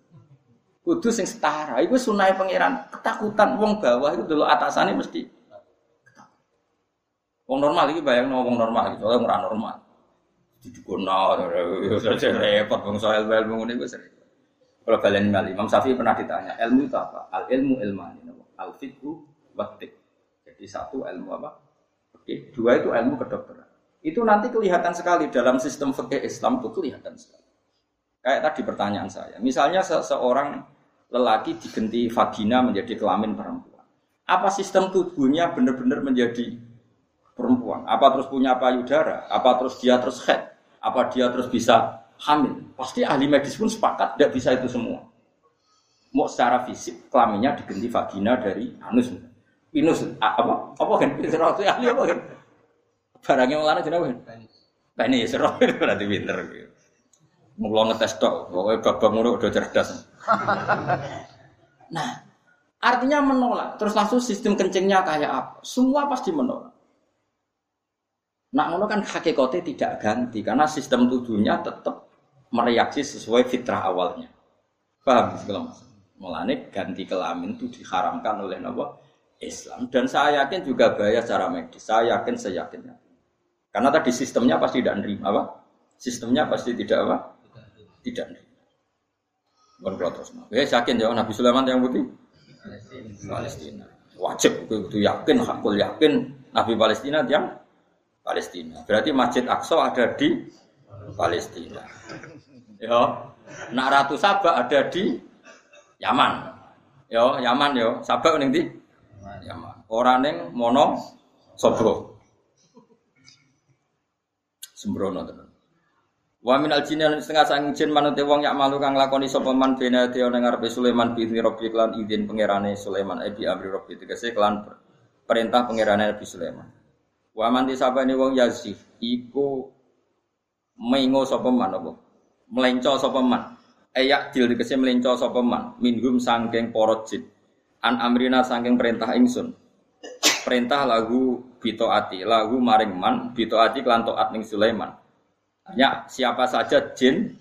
Kudu sing setara. Iku sunai pangeran. Ketakutan wong bawah itu dulu atasannya mesti Wong normal iki bayang wong normal iki, soalnya ora normal. Didikono saja repot wong soal ilmu ngene wis repot. Kalau kalian kali Imam Syafi'i pernah ditanya, ilmu itu apa? Al ilmu ilmani, al fiqhu batik. Jadi satu ilmu apa? Oke, dua itu ilmu kedokteran. Itu nanti kelihatan sekali dalam sistem fikih Islam itu kelihatan sekali. Kayak tadi pertanyaan saya, misalnya seseorang lelaki digenti vagina menjadi kelamin perempuan. Apa sistem tubuhnya benar-benar menjadi perempuan? Apa terus punya payudara? Apa terus dia terus head? Apa dia terus bisa hamil? Pasti ahli medis pun sepakat tidak bisa itu semua. Mau secara fisik kelaminnya diganti vagina dari anus. Pinus apa? Apa kan? Serau itu ahli apa kan? Barangnya malah jenenge kan? Penis serau berarti pinter. Mau ngetes tok, pokoknya babak ngono udah cerdas. nah, artinya menolak. Terus langsung sistem kencingnya kayak apa? Semua pasti menolak. Nak ngono kan hakikatnya tidak ganti karena sistem tubuhnya tetap mereaksi sesuai fitrah awalnya. Paham mas? Mulane ganti kelamin itu diharamkan oleh Nabi Islam dan saya yakin juga bahaya secara medis. Saya yakin saya yakinnya. Karena tadi sistemnya pasti tidak nerima apa? Sistemnya pasti tidak apa? Tidak nerima. Bukan terus. Ya yakin ya Nabi Sulaiman yang putih Palestina. Wajib itu yakin, hakul yakin Nabi Palestina yang Palestina. Berarti Masjid Aqsa ada di Palestina. Ya. Nak Ratu Sabah ada di Yaman. Yo, Yaman yo. Sabah ning Yaman. Ora ning Mono Sobro. Sembrono tenan. Wa min al jinni setengah sang jin manut wong yak malu kang lakoni sapa man bena te ning ngarepe Sulaiman bi Rabbi klan izin pangerane Sulaiman ebi amri Rabbi tegese klan perintah pangerane Nabi Sulaiman. Wa man disabane wong yazif iku mengo sapa man apa? Melenco sapa man. Ayak dil tegese melenco sapa man minhum sangking para jin. An amrina sangking perintah ingsun. Perintah lagu bitoati, lagu maring man bitoati klan taat ning Sulaiman hanya siapa saja jin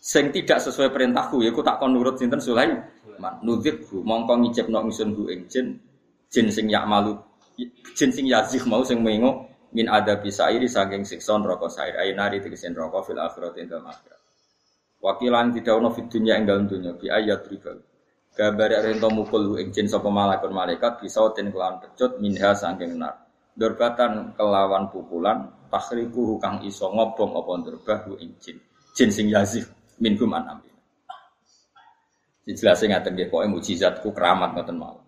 sing tidak sesuai perintahku ya aku tak kon nurut sinten Sulaiman. Nudzibhu mongko ngicipno ingsun bu ing jin jin sing yak malu jin sing yazih mau sing mengo min ada bisa iri saking siksa neraka sair nari tegesen neraka fil akhirat ing dalam akhirat. Wakilan tidak ono fit dunya ing dalam ayat riba. Gambar rento mukul ing jin sapa malaikat malaikat bisa ten kelawan pecut minha saking nar. Dorbatan kelawan pukulan takhriku kang iso ngobong apa nderbah ing jin. jin sing yazif minhum an Dijelasin ngaten nggih pokoke mujizatku keramat ngoten mawon.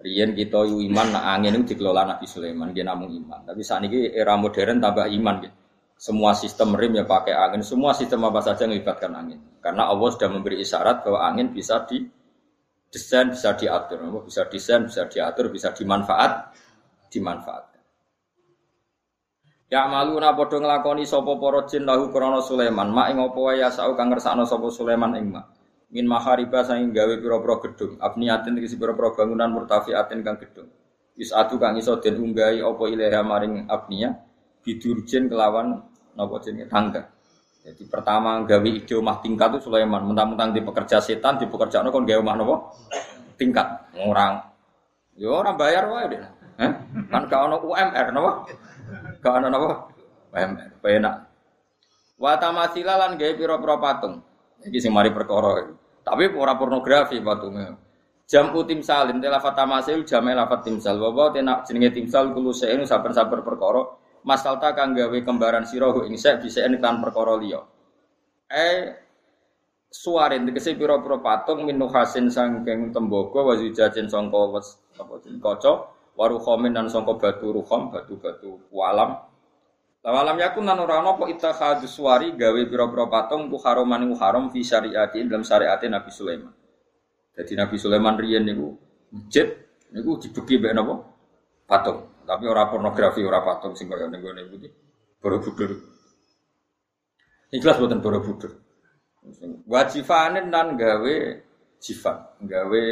Riyen kita yu iman nak angin itu dikelola Nabi Sulaiman dia namung iman. Tapi saat ini era modern tambah iman gitu. Semua sistem rim ya pakai angin, semua sistem apa saja melibatkan angin. Karena Allah sudah memberi isyarat bahwa angin bisa di desain, bisa diatur, bisa desain, bisa diatur, bisa dimanfaat, dimanfaatkan. Ya malu na podo nglakoni sapa para jin lahu krana Sulaiman, mak ing apa wae ya sau kang ngersakno sapa Sulaiman ing mak. Min mahariba saking gawe pira-pira gedung. Abniatin iki pira-pira bangunan murtafiatin kang gedung. Atu kang iso den unggahi apa ilaha maring abnia bidurjen kelawan napa jenenge? Tangga jadi pertama gawe ide omah tingkat itu Sulaiman. Mentang-mentang di pekerja setan di pekerjaan kon gawe omah napa tingkat. Orang. Yo ya orang bayar wae deh. Eh? kan gak ono UMR napa? Gak ono napa? UMR penak wa tamasila lan gawe pira-pira patung. Iki sing mari perkara tapi ora pornografi patungnya. Jam tim salin tela fatamasil jamai lafat timsal. Bawa tenak jenenge timsal kulo seenu saben-saben perkara masalta kang gawe kembaran sira ing sek bisa kan perkara liya. Eh suarin tegese pira-pira patung min nuhasin sangking tembaga wa zujajen sangka wes apa kaca waruhomin dan sangka batu ruhom batu-batu walam Lawalam yakun lan ora ana apa ittakhadhu suwari gawe pira-pira patung ku haroman ku haram fi syariati dalam syariat Nabi Sulaiman. Jadi Nabi Sulaiman riyen niku masjid niku dibeki mbek napa? Patung. Tapi ora pornografi, ora patung sing kaya ning gone iki. Borobudur. Ikhlas boten Borobudur. Wajifanin dan gawe jifan, gawe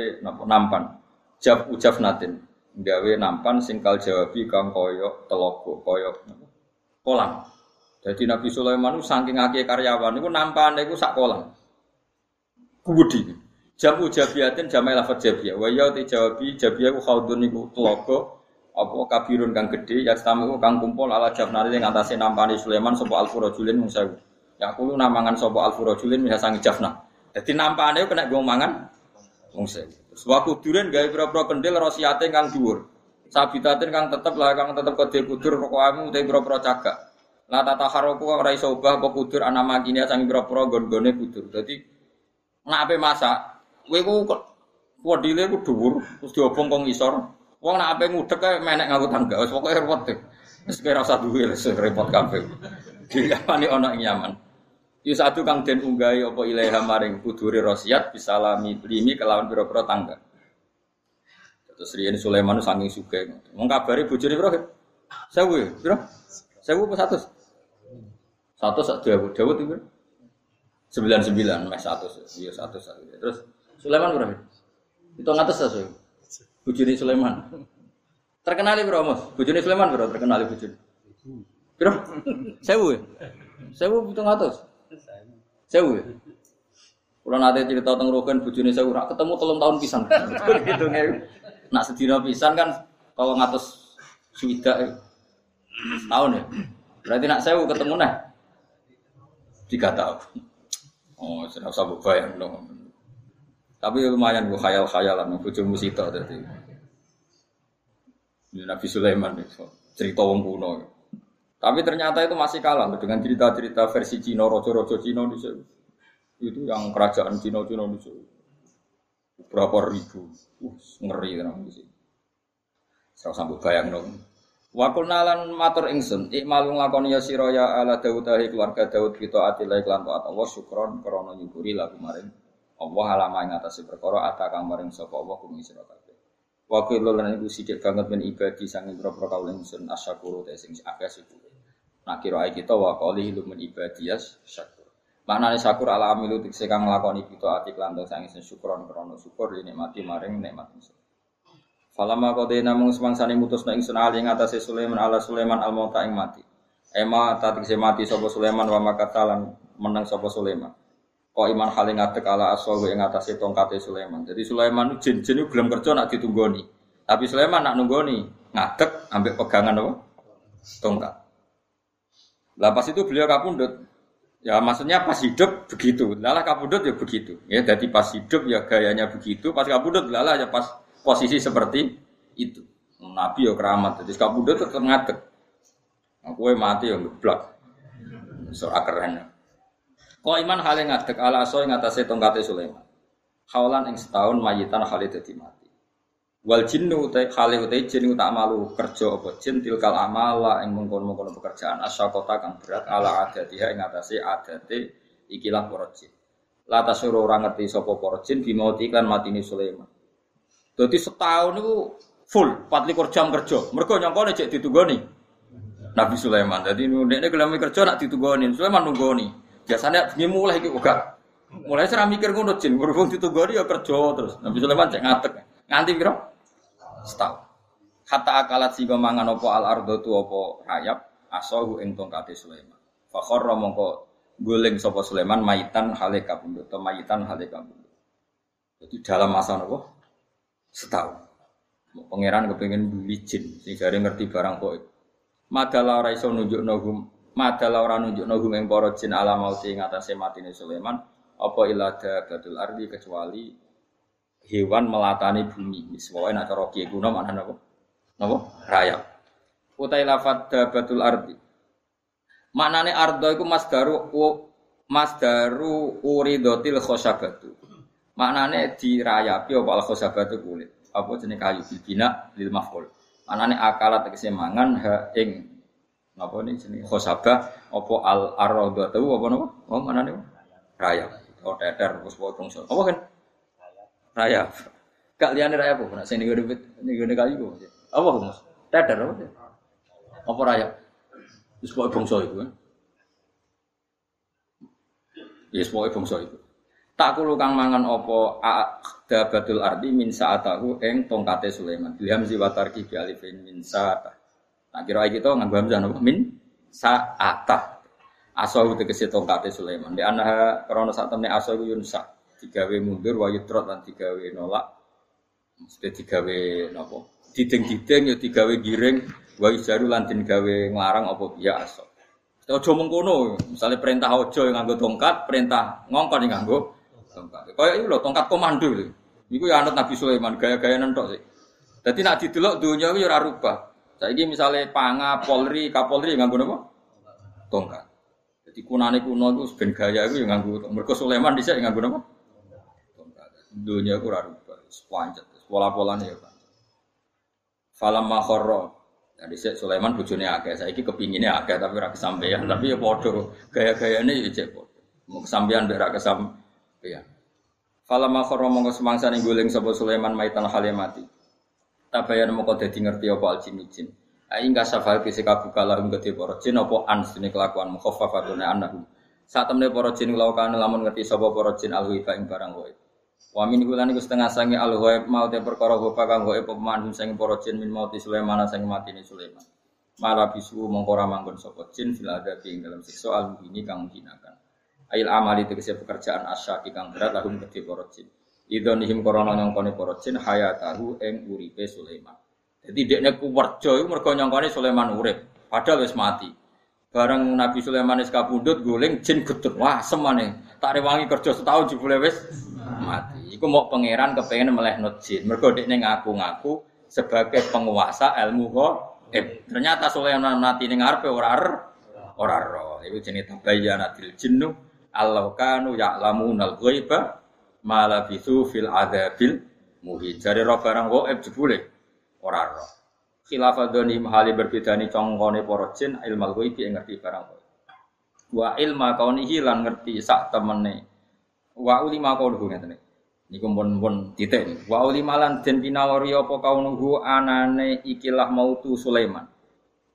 nampan. Jaf ujaf natin, gawe nampan singkal jawabi kang koyo telogo, koyo kolam. Jadi Nabi Sulaiman itu saking akeh karyawan itu nampane itu sak kolam. Kubudi. Jamu jabiatin jamai lafat jabiyah. Wa ya te jawabi jabiyah ku khaudun iku telaga apa kabirun kang gede ya tamu kang kumpul ala jabnari yang atase nampani Sulaiman sapa alfurajulin mung sewu. Ya kulo namangan sapa alfurajulin bisa sangi jafna. Dadi nampane kena gue mangan mung. Terus waku duren gawe pira-pira kendil rosiate kang dhuwur. Sabitatin kang tetep lah kang tetep kode kudur pokok amu te pira-pira cagak. La tata haroku ora iso ubah apa kudur ana makine sangi pira-pira gon-gone kudur. Dadi nek masak, kowe ku wadile ku dhuwur terus diobong kong isor. Wong nek ape ngudek kae menek nganggo tangga. Wis pokoke repot. Wis kira usah duwe wis repot kabeh. Diapani ana ing Yaman. Yu satu kang den unggahi apa ilaha maring kudure rosiat bisalami limi kelawan pira-pira tangga. Terus Rian Sulaiman saking suka. Wong kabari bojone piro? Sewu, piro? Sewu apa satu? Satu sak Dawud, Dawud itu sembilan sembilan, mes satu, iya satu satu. Terus Sulaiman berapa? Itu ngatas satu. Bujuni Sulaiman. Terkenali bro mas, bujuni Sulaiman bro terkenali bujuni. Bro, sewu, sewu itu ngatas. Sewu. Kalau nanti cerita tentang Rokan bujuni sewu, ketemu telung tahun pisang. gitu nggak? Nak sedina pisan kan kalau ngatus suwida tahun ya. Berarti nak sewu ketemu nah tiga tahun. Oh, sudah usah bayang dong. Tapi lumayan gue khayal-khayalan, bojomu musita tadi. Nabi Sulaiman cerita wong kuno. Tapi ternyata itu masih kalah dengan cerita-cerita versi Cina, rojo-rojo Cina di Itu yang kerajaan Cina-Cina di berapa ribu. Uh, ngeri kan di sini. Saya sambut bayang dong. Wakul nalan matur ingsun, ikmalung lakon ya sira ya ala Daud keluarga Daud kita atilai kelan taat Allah syukron krana nyukuri lagu maring Allah alama ing atase perkara ata kang maring sapa Allah kumi sira kabeh. Wakil lan iku sithik banget men ibadi sanging propro kaul ingsun asyakuru te sing akeh syukur. Nak kira kita wa qali lu men ibadiyas syakur. Maknane syukur ala amilu tikse kang nglakoni kita ati lan sang isen syukron krana syukur mati maring nikmat ingsun. Falama qadaina mung semangsane mutusna ingsun ali ngatasé Sulaiman ala Sulaiman al mauta ing mati. Ema tatikse mati sapa Sulaiman wa makatalan menang sapa Sulaiman. Kok iman hale ngadeg ala aswahu ing atase tongkate Sulaiman. Jadi Sulaiman jin-jin belum kerja nak ditunggoni. Tapi Sulaiman nak nunggoni, ngadeg ambek pegangan apa? Tongkat. Lah pas itu beliau kapundut, Ya maksudnya pas hidup begitu, lalah kabudut ya begitu. Ya jadi pas hidup ya gayanya begitu, pas kabudut lalah ya pas posisi seperti itu. Nabi ya keramat, jadi kabudut tetap ngadeg. Aku mati ya ngeblak. So keren. Kau iman hal yang ngadek ala aso yang tongkatnya Sulaiman. Haulan ing setahun mayitan hal itu mati. Wal jinnu utai hale utai jin tak malu kerja apa jin tilkal amala ing mengkon-mengkon pekerjaan kota kang berat ala adatiha ing atase adate ikilah para jin. La tasuru ora ngerti sapa para jin bimauti iklan matine Sulaiman. Dadi setahun itu full 24 jam kerja. Mergo nyangkone cek ditunggoni. Nabi Sulaiman. Jadi ini gelem kerja nak ditunggoni. Sulaiman nunggoni. Biasanya bengi mulai uga. Mulai saya mikir ngono jin, berhubung ditunggoni ya kerja terus. Nabi Sulaiman cek ngatek. Nganti piro? Setahun. Hatta akalat si mangan opo al ardo tu opo rayap asahu ing tongkate Sulaiman. Fakhara mongko guling sapa Sulaiman maitan hale kabundut atau maitan hale kabundut. Jadi dalam masa nopo? Setahun. Pangeran kepengen beli jin, jare ngerti barang kok. Madala ora iso nunjukno hum, madala ora nunjukno hum ing para jin ala mauti ing atase matine Sulaiman, apa ilada badul ardi kecuali hewan melatani bumi. Pokoke nek cara kiye kuno mana napa? Napa? Rayap. Utai lafat dabatul ardi. Maknane ardo iku masdaru masdaru uridotil khosabatu. Maknane dirayapi apa al khosabatu kulit apa jenis kayu bilbina lil maf'ul. Anane akalat tegese mangan ha ing apa ini jenis khosaba apa al tahu apa napa? Oh mana nih? Raya. Oh teter terus potong so. Apa kan? Raya. Gak liane raya apa? Nak sing niku niku kayu apa? Apa Mas? Teter apa? Apa raya? Terus potong so itu kan. Yes, pokoknya bangsa itu. Tak kulo kang mangan opo dabatul ardi min saatahu eng tongkate Sulaiman. Bilham ziwatar ki alifin min saata. Tak kira iki to nganggo hamzah napa min saata. Asahu tegese tongkate Sulaiman. Di ana krana sak temne asahu yunsa. Digawe mundur wa yutrot lan digawe nolak. Mesti digawe napa? Diding-diding ya digawe giring wa ijaru lan gawe nglarang apa biya aso. Ojo mengkono, misalnya perintah ojo yang nganggo tongkat, perintah ngongkon yang nganggo tongkat. Kayak itu loh tongkat komando itu. Iku ya anut Nabi Sulaiman gaya-gaya nentok sih. Jadi nak didelok dunia itu ya rubah. Saiki misalnya panga, polri, kapolri nganggo napa? Tongkat. Jadi kunane kuno itu ben gaya itu yang nganggo mergo Sulaiman dhisik nganggo napa? Tongkat. Dunia itu ora rubah. Pancet, pola-polane ya Pak. Falam makhorro. Jadi saya Sulaiman bujone akeh, saiki kepinginnya akeh tapi ora kesampaian, tapi ya padha gaya-gayane ya cek padha. Mau kesampaian biar ora kesampaian Iya. Fala makhara mongko semangsa ning guling sapa Sulaiman maitan hale mati. Tabayan mongko dadi ngerti apa al jin jin. Ai enggak safal kese kabuka lahum gede para jin apa an sini kelakuan mukhaffafatun annahum. Saat temne para jin lawan lamun ngerti sapa para jin al ing barang wae. Wa min hulan iku setengah sange al ghaib mau te perkara gopa kang gaib pemandu sing para jin min mauti Sulaiman sing matine Sulaiman. Malah bisu mongko ra manggon sapa jin fil adabi ing dalam siksa al ini kang hinakan. Ail amali tegese pekerjaan asyaki kang berat lahum kedhe para jin. Idonihim korona nyongkone para jin hayatahu ing uripe Sulaiman. Jadi dekne kuwerja iku mergo nyongkone Sulaiman urip, padahal wis mati. Bareng Nabi Sulaiman wis guling jin getut. Wah, semane. Tak rewangi kerja setahun jebule wis mati. Iku mau pangeran kepengen melehno jin. Mergo dekne ngaku-ngaku sebagai penguasa ilmu. Eh, ternyata Sulaiman mati ning ngarepe ora ora roh. Iku jenenge tabayyanatil jinnu Allah kanu ya'lamunal ghaiba ma labithu fil adabil muhin. Jare roh barang gaib jebule ora roh. Khilafadoni hali berbeda ni congkone para jin ilmal ghaibi ngerti barang gaib. Wa ilma kaunihi lan ngerti sak temene. Wa ulima kauluhu ngeten Niku pun pun titik. Wa ulima lan den pinawari apa kaunuhu anane ikilah mautu Sulaiman.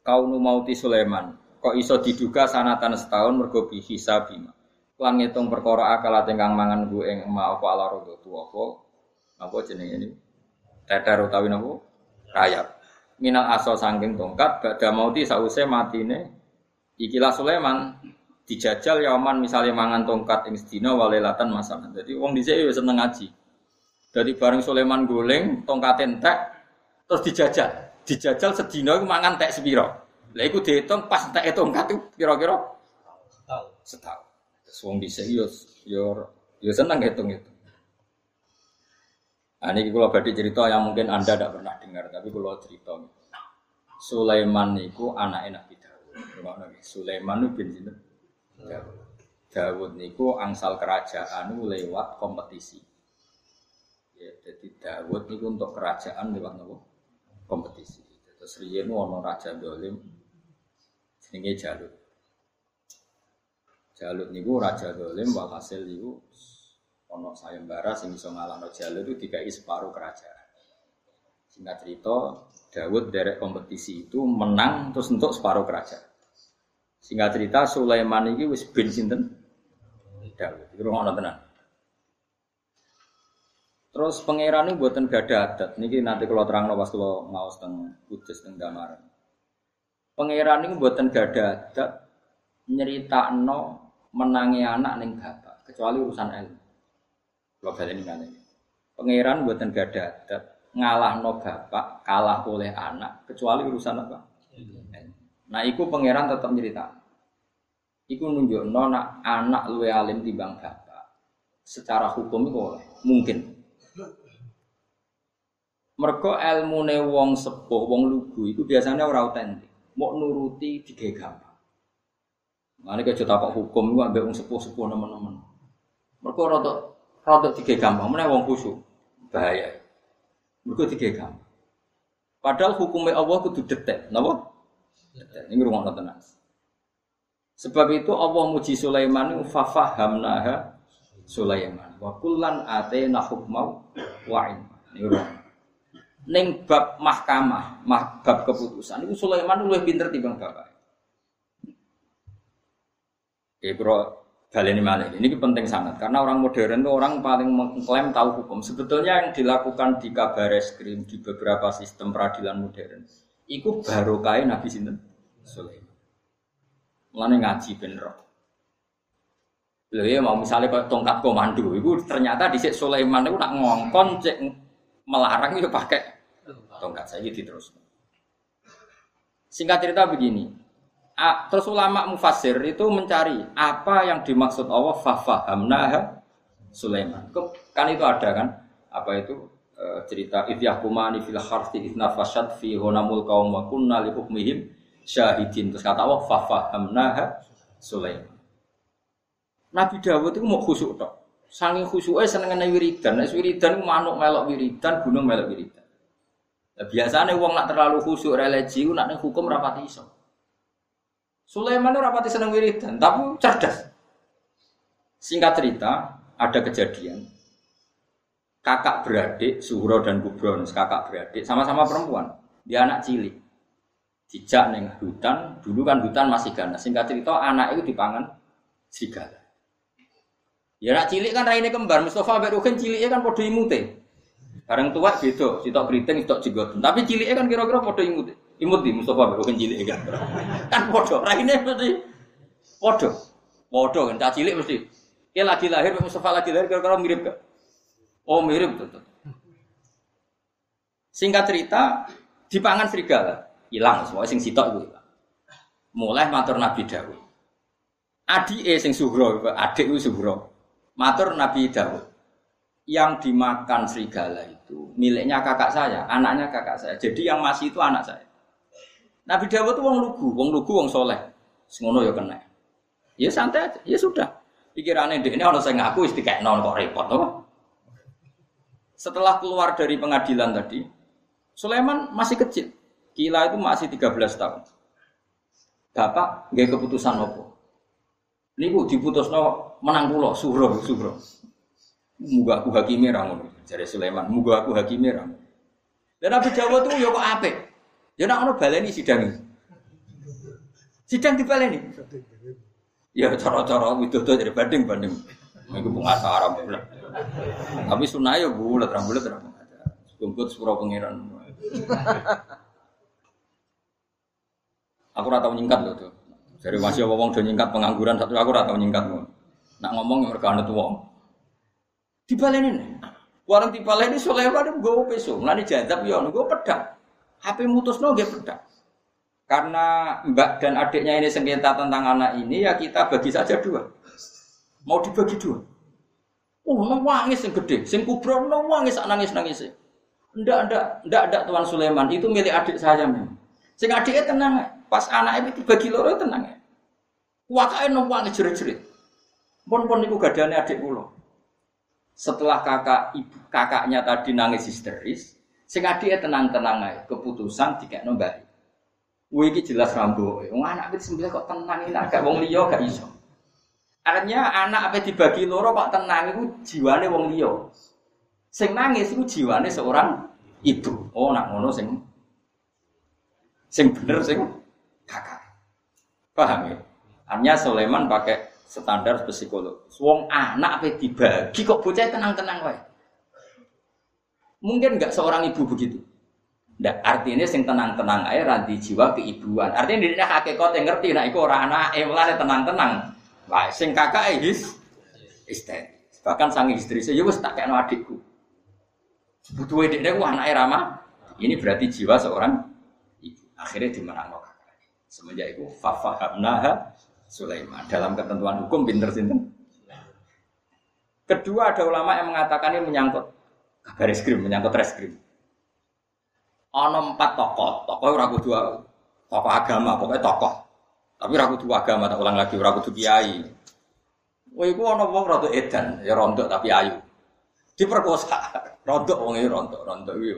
Kaunu mauti Sulaiman. Kok iso diduga sanatan setahun mergo bi hisabima lan ngitung perkara akal ingkang mangan ku ing ma apa ala rodo tu apa? Apa jenenge ini? Teter utawi napa? Rayap. Minal aso sangking tongkat badha mauti sause matine. Ikilah Sulaiman dijajal yaman misalnya mangan tongkat ing sedina walelatan masalah. Jadi wong dhisik ya seneng ngaji. Dari bareng Sulaiman guling tongkat entek terus dijajal. Dijajal sedina iku mangan tek sepiro. Lha iku diitung pas entek tongkat itu kira-kira setahun. Setahun Wong dhisik yo yo yo seneng hitung itu. Nah, ini kalau badi cerita yang mungkin anda tidak pernah dengar, tapi kalau cerita Sulaiman itu anaknya Nabi Dawud. Sulaiman itu bin Dawud. Dawud niku angsal kerajaan lewat kompetisi. Ya, jadi Dawud niku untuk kerajaan lewat nopo? Kompetisi. Terus riyen ono raja dolim jenenge Jalut. Jalut niku raja dolim walhasil niku ono sayembara sing iso ngalahno Jalut itu dikai separuh kerajaan. Singkat cerita, Dawud derek kompetisi itu menang terus untuk separuh kerajaan. Singkat cerita Sulaiman ini wis bin sinten Dawud. Itu ngono tenan. Terus pangeran ini buatan gada adat. Niki nanti kalau terang pas kalau ngawas teng kudus teng gamar. Pangeran ini buatan gada adat nyerita no menangi anak neng bapak kecuali urusan ilmu. Kalau balik ini Pangeran buatan gada adat ngalah no bapak kalah oleh anak kecuali urusan apa? Nah, iku pangeran tetap nyerita. Iku nunjuk nona anak luwe alim bang bapak. Secara hukum itu oleh mungkin. Mergo ilmu wong sepuh, wong lugu itu biasanya orang autentik. Mau nuruti tiga gampang. Mana kita tapak hukum itu ambil wong sepuh sepuh teman-teman. Mergo rotok rotok tiga gampang. Mana wong khusyuk bahaya. Mergo tiga gampang. Padahal hukumnya Allah kudu detek? Detek. Ini rumah tenang. Sebab itu Allah muji Sulaiman fafahamnaha Sulaiman wa kullan atena hukmau wa ilma. Ini rumah. Ning bab mahkamah, mah, bab keputusan itu Sulaiman luwih pinter timbang bapak. Oke, bro, baleni malih. Ini penting sangat karena orang modern itu orang paling mengklaim tahu hukum. Sebetulnya yang dilakukan di kabar reskrim di beberapa sistem peradilan modern itu baru kain Nabi Sinten Sulaiman. Mulane ngaji bener. Lho ya mau misalnya kayak tongkat komando, itu ternyata di Sulaiman itu nak ngongkon cek melarang itu pakai tongkat saya gitu terus. Singkat cerita begini, terus ulama mufasir itu mencari apa yang dimaksud Allah fafahamnaha Sulaiman. Kan itu ada kan? Apa itu e, cerita idyahkumani fil harthi idnafashat fi honamul kaum wa kunna li hukmihim syahidin. Terus kata Allah fafahamnaha Sulaiman. Nabi Dawud itu mau khusuk tok. Saking khusuknya seneng wiridan. Nek wiridan manuk melok wiridan, gunung melok wiridan. Biasanya uang nak terlalu khusuk religi, nak hukum rapati iso. Sulaiman rapati seneng wiridan, tapi cerdas. Singkat cerita, ada kejadian. Kakak beradik, Suhro dan Kubron, kakak beradik, sama-sama perempuan. Dia anak cilik. Dijak neng hutan, dulu kan hutan masih ganas. Singkat cerita, anak itu dipangan serigala. Ya anak cilik kan raine kembar, Mustafa Mbak Rukin ciliknya kan podo imute. Bareng tua gitu, sitok keriting, sitok jigot. Tapi ciliknya kan kira-kira podo imute. Imut di Mustafa bukan cilik kan. Kan podo, raine mesti podo. Podo kan cah cilik mesti. Dia lagi lahir, Mustafa lagi lahir kira-kira mirip gak? Oh mirip betul. Singkat cerita, dipangan serigala, hilang semua sing sitok itu hilang. Mulai matur Nabi Dawud. Adi e sing Sugro, adik itu Sugro. Matur Nabi Dawud. Yang dimakan serigala itu miliknya kakak saya, anaknya kakak saya. Jadi yang masih itu anak saya. Nabi Dawud itu wong lugu, wong lugu, wong soleh. Semono ya kena. Ya santai aja, ya sudah. Pikirannya dia ini orang saya ngaku istiqah non kok repot, apa? Setelah keluar dari pengadilan tadi, Sulaiman masih kecil. Kila itu masih 13 tahun. Bapak nggak keputusan apa? Ini bu diputus no menang pulau, suhro, suhro. Muga aku hakimi ramu, jadi Sulaiman. Muga aku hakimi ramu. Dan Nabi Dawud itu ya kok apik. Ya nak ono baleni sidang. Sidang dibaleni. Ya cara-cara widodo dari banding-banding. Iku pengasah Arab bulat. Tapi sunah ya bulat, ra bulat ra Kumpul sepuro pangeran. Aku ora tau nyingkat loh tuh. Dari masih wong do nyingkat pengangguran satu aku ora tau nyingkat. Nak ngomong yang mereka anut wong. Dibaleni. Warung dipaleni Sulaiman gue peso. Nani jadab ya gue pedang. HP mutus no gak pedak. Karena mbak dan adiknya ini sengketa tentang anak ini ya kita bagi saja dua. Mau dibagi dua. Oh, nangis yang gede, sing kubro nangis nangis nangis. Ndak ndak ndak ndak Tuan Sulaiman itu milik adik saya memang. Sing adiknya tenang, pas anak itu bagi loro tenang. Wakake nangis jerit-jerit. Pun pun niku gadane adik kula. Setelah kakak ibu kakaknya tadi nangis histeris, sing adike tenang-tenang ae, keputusan dikekno mbak. Wih iki jelas rambo. Wong anak wis sembilan kok tenang ini agak wong liya gak iso. Artinya anak apa dibagi loro kok tenang itu jiwane wong liya. Sing nangis itu jiwane seorang ibu. Oh nak ngono sing sing bener sing kakak. Paham ya? Artinya Sulaiman pakai standar psikolog. Wong anak apa dibagi kok bocah tenang-tenang wae. Mungkin nggak seorang ibu begitu. Nggak, artinya sing tenang-tenang aja radi jiwa keibuan. Artinya dia hakikat yang ngerti, nah itu orang anak, eh tenang-tenang. Wah, sing kakak his istri. Bahkan sang istri saya, ya wes tak kayak adikku. Butuh ediknya wah anak Rama. Ini berarti jiwa seorang ibu. Akhirnya dimenang kakak. Semenjak itu, fafahamnaha Sulaiman. Dalam ketentuan hukum pinter sinten. Kedua ada ulama yang mengatakan ini menyangkut kabar eskrim, menyangkut reskrim. Ono empat tokoh, tokoh ora kudu tokoh agama, pokoknya tokoh. Tapi ora kudu agama, tak ulang lagi ora kudu kiai. Wah, iku ono wong rada edan, ya rontok tapi ayu. Diperkosa, rontok wong iki rontok, rontok iki.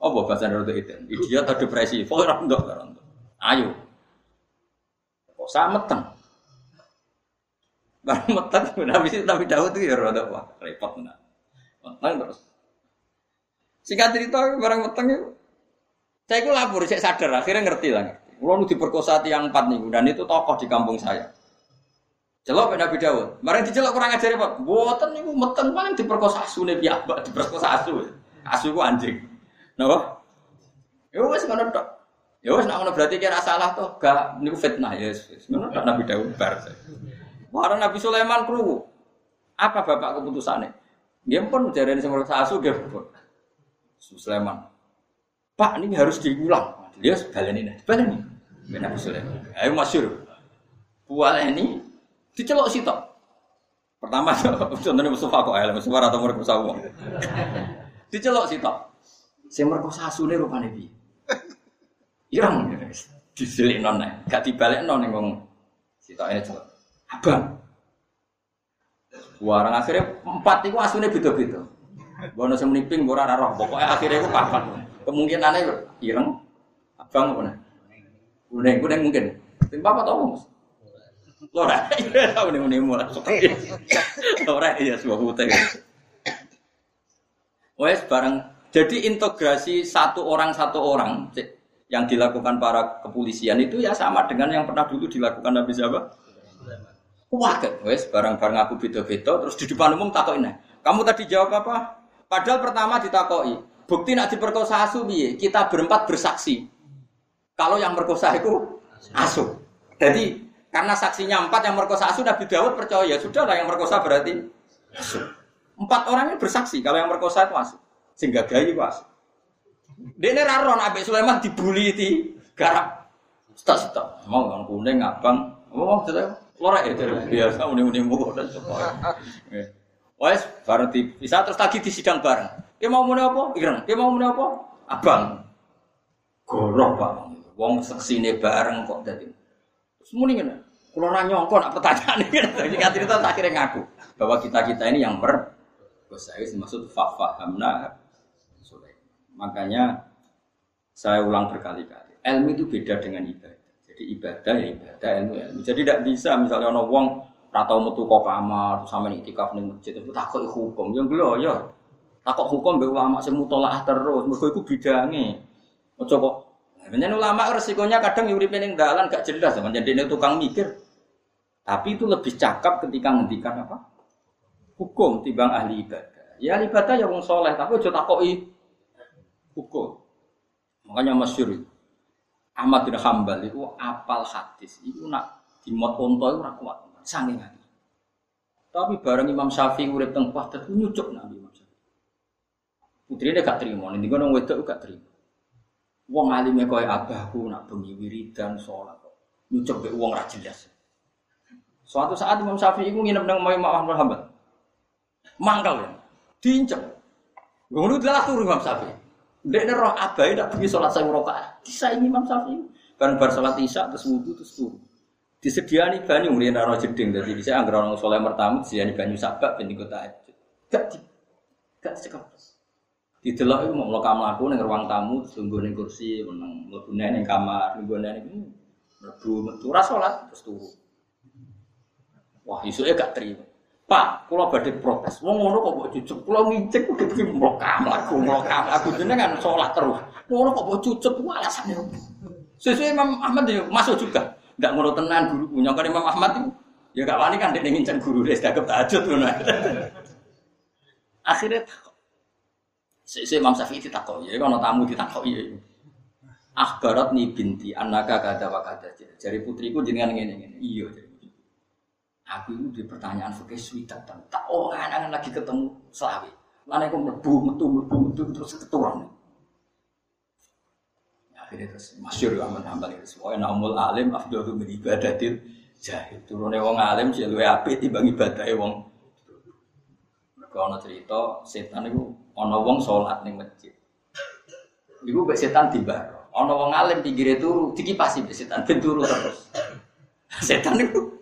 Apa bahasa rontok edan? Idiot atau depresi, pokoknya rontok, rontok. Ayu. Kok meteng. Barang meteng, Nabi Nabi Daud itu ya wah repot nah. Meteng terus. Singkat cerita barang meteng itu. Saya itu lapor, saya sadar akhirnya ngerti lah. Kulo nu diperkosa tiang empat nih, dan itu tokoh di kampung saya. Celok Nabi Daud. Barang dicelok kurang ajar Pak. Buatan niku meteng kan diperkosa asune piyambak, diperkosa asu. Asu ku anjing. Napa? Ya wis ngono tok. Ya wis ngono berarti kira salah toh, gak niku fitnah ya. Ngono tok Nabi Daud bar. Para Nabi Sulaiman kru. Apa bapak keputusannya? Dia pun dari ini semua asu dia pun. Sulaiman. Pak ini harus diulang. Dia balen ini, balen ini. Nabi Sulaiman. Ayo masyur. Buat ini dicelok sitok. Pertama contohnya Mustafa kok ya, Mustafa atau merkosa uang. dicelok sitok. Saya merkosa asune rupane piye? Irang disilik non gak dibalik non yang ngomong sitok ini celok abang. Warang akhirnya empat itu aslinya beda-beda. Bono sing meniping ora roh, pokoknya akhirnya itu papat. Kemungkinannya ireng abang apa nih? Kuning kuning mungkin. Tim papat apa mas? Lora, tahu nih nih mulai. Lora iya sebuah putih. Wes bareng. Jadi integrasi satu orang satu orang yang dilakukan para kepolisian itu ya sama dengan yang pernah dulu dilakukan Nabi siapa? Waket, wes barang-barang aku beda-beda terus di depan umum takokin Kamu tadi jawab apa? Padahal pertama ditakoi, bukti nak diperkosa asu biye, kita berempat bersaksi. Kalau yang merkosa itu asu. Jadi karena saksinya empat yang merkosa asu Nabi Dawud percaya sudah lah yang merkosa berarti asu. Empat orang ini bersaksi kalau yang merkosa itu asu. Sehingga gaya itu asu. Dia ini raron Nabi Sulaiman dibully di garap. Stok-stok. Mau yang kuning abang. Mau cerita Lora ya biasa unik-unik mulu dan semua. Wes bareng di bisa terus lagi di sidang bareng. Dia mau muni apa? Ireng. Dia mau muni apa? Abang. Goroh pak. Wong seksine bareng kok dadi. Terus muni ngene. Kulo ora nyongko nak pertanyaan iki. Jadi cerita akhirnya ngaku bahwa kita-kita ini yang ber saya maksud fafahamna Makanya saya ulang berkali-kali. Ilmu itu beda dengan ibadah. Jadi ibadah ya ibadah ilmu ilmu. Jadi tidak bisa misalnya ono wong atau metu kok kamar sama nih tikaf nih masjid itu takut hukum yang belum ya takut hukum be ulama sing mutolaah terus mergo iku bidange. Ojo kok Menyen ulama resikonya kadang yuri pening dalan gak jelas sama jadi tukang mikir. Tapi itu lebih cakap ketika ngendikan apa? Hukum timbang ahli ibadah. Ya ahli ibadah ya wong soleh, tapi ojo takoki hukum. Makanya masyur itu. Ahmad bin Hambal itu apal hadis, itu nak dimot onto itu kuat, hati. Tapi bareng Imam Syafi'i urip teng Baghdad nyucuk Nabi Imam Syafi'i. Putrine gak terima, ning ngono wedok gak terima. Wong alime koyo abahku nak bengi wiridan salat kok. Nyucuk mbek wong ra jelas. Suatu saat Imam Syafi'i ku nginep nang Imam Ahmad Hambal. Mangkal ya. Diincek. Ngono turu Imam Syafi'i. Dek roh abai tidak pergi sholat saya rakaat. Bisa ini Imam Syafi'i. Bareng bar sholat isya terus wudhu terus turun. Disediani banyu ngriyen ora jeding dadi bisa anggere orang saleh mertamu disediani banyu sabak ben ikut tahajud. Gak di gak cekap. Didelok iku mau mlokam mlaku ning ruang tamu terus lungguh ning kursi meneng mlebu ning kamar lungguh ning mlebu metu ora salat terus turu. Wah, isuke gak terima. Pak, kula badhe protes. Wong ngono kok mbok cucuk. Kula ngincik kudu iki mlokam laku mlokam aku jenengan salat terus. Ngono kok mbok cucuk ku alasane. Sesuai Imam Ahmad ya masuk juga. Enggak ngono tenan guru punya kan Imam Ahmad itu ya gak wani kan dia ngincen guru dia sudah tahajud ngono. Akhirnya Sesuai Imam Syafi'i ditakoki, ya kalau tamu ditakoki ya. Akhbarat nih binti anaka kada wa kada. Jari putriku jenengan ngene ngene. Iya. Aku itu di pertanyaan fikih swidak dan tak oh anak lagi ketemu selawi. Mana aku mlebu metu mlebu metu terus keturun. Akhirnya terus masyur Ahmad Hambal itu semua namul alim afdalu min ibadatil jahil. Turune wong alim sih luwe apik timbang ibadahe wong. Mergo ana cerita setan itu ana wong salat ning masjid. Iku mbek setan tiba. Ana wong alim pinggire turu dikipasi mbek setan ben turu terus. Setan itu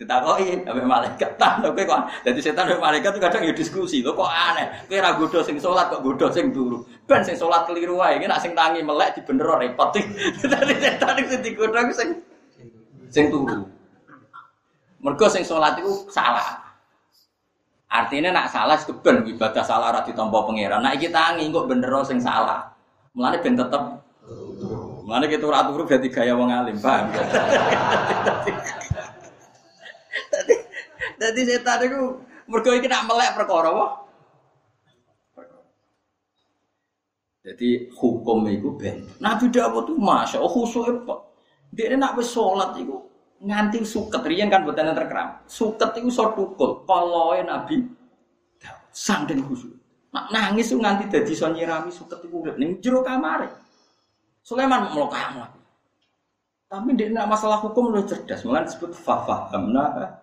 Ditakoki sampai malaikat tak kowe kok. Dadi setan sampai malaikat tuh kadang ya diskusi. Lho kok aneh. Kowe ra godho sing kok godho sing turu. Ben sing salat keliru wae. Iki nak sing tangi melek dibener repot. Dadi setan sing digodho sing sing turu. Mergo sing salat iku salah. Artinya nak salah keben ibadah salah ora ditampa pangeran. Nak iki tangi kok bener sing salah. Mulane ben tetep Mulane kita ora turu berarti gaya wong alim, paham? Jadi setan itu mergo iki nak melek perkara wah. Jadi hukum itu ben. Nabi Dawud tuh masya Allah khusyuk apa? Dia nak wis sholat itu nganti suket riyen kan buatan yang terkeram. Suket itu so tukul. Kalau Nabi sang dan khusyuk. Nak nangis tuh nganti jadi so nyirami suket itu udah ning jero kamar. Sulaiman mau kamar. Tapi dia nak masalah hukum lebih cerdas. Malah disebut fafahamna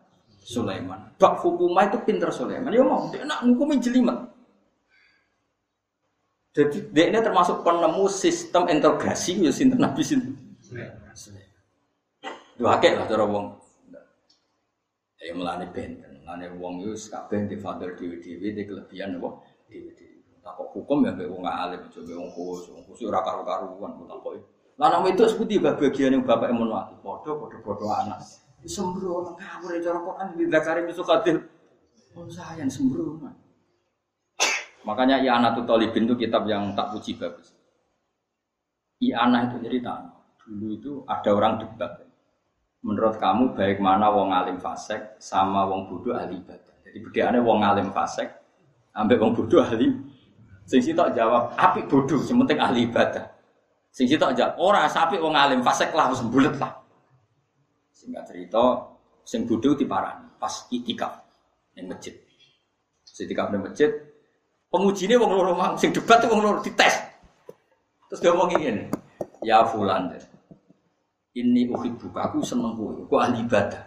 Sulaiman. Bak hukumah itu pinter Sulaiman. Ya mau dia nak ngukumi jelimet. Jadi dia ini termasuk penemu sistem integrasi ya sinten Nabi sinten. Dua akeh lah cara wong. Ya melani benten, melani wong itu kabeh di father dewi-dewi di kelebihan apa? Dewi-dewi. Takok hukum ya mbek wong alim, coba wong khusus, wong khusus ora karu-karuan takok. Lah nang itu seperti bagian yang bapak emun mati, padha padha anak. Sembrono ngawur ya cara Quran di Zakari Misukatil. Oh sayang sembrono. Makanya I'anatu Talibin itu kitab yang tak puji bagus. I'anah itu cerita. Dulu itu ada orang debat. Menurut kamu baik mana wong alim fasek sama wong bodoh ahli ibadah. Jadi bedanya wong alim fasek ambek wong bodoh ahli. Sing sitok jawab apik bodoh, sing penting ahli ibadah. Sing sitok jawab ora sapi wong alim fasek lah wis bulet lah. Singkat cerita, sing bodoh diparani pas itikaf yang masjid. Itikaf di masjid, pengujinya wong loro sing debat wong loro dites. Terus dia ngomong ini, ya fulan ini buka aku seneng kowe, aku ahli ibadah.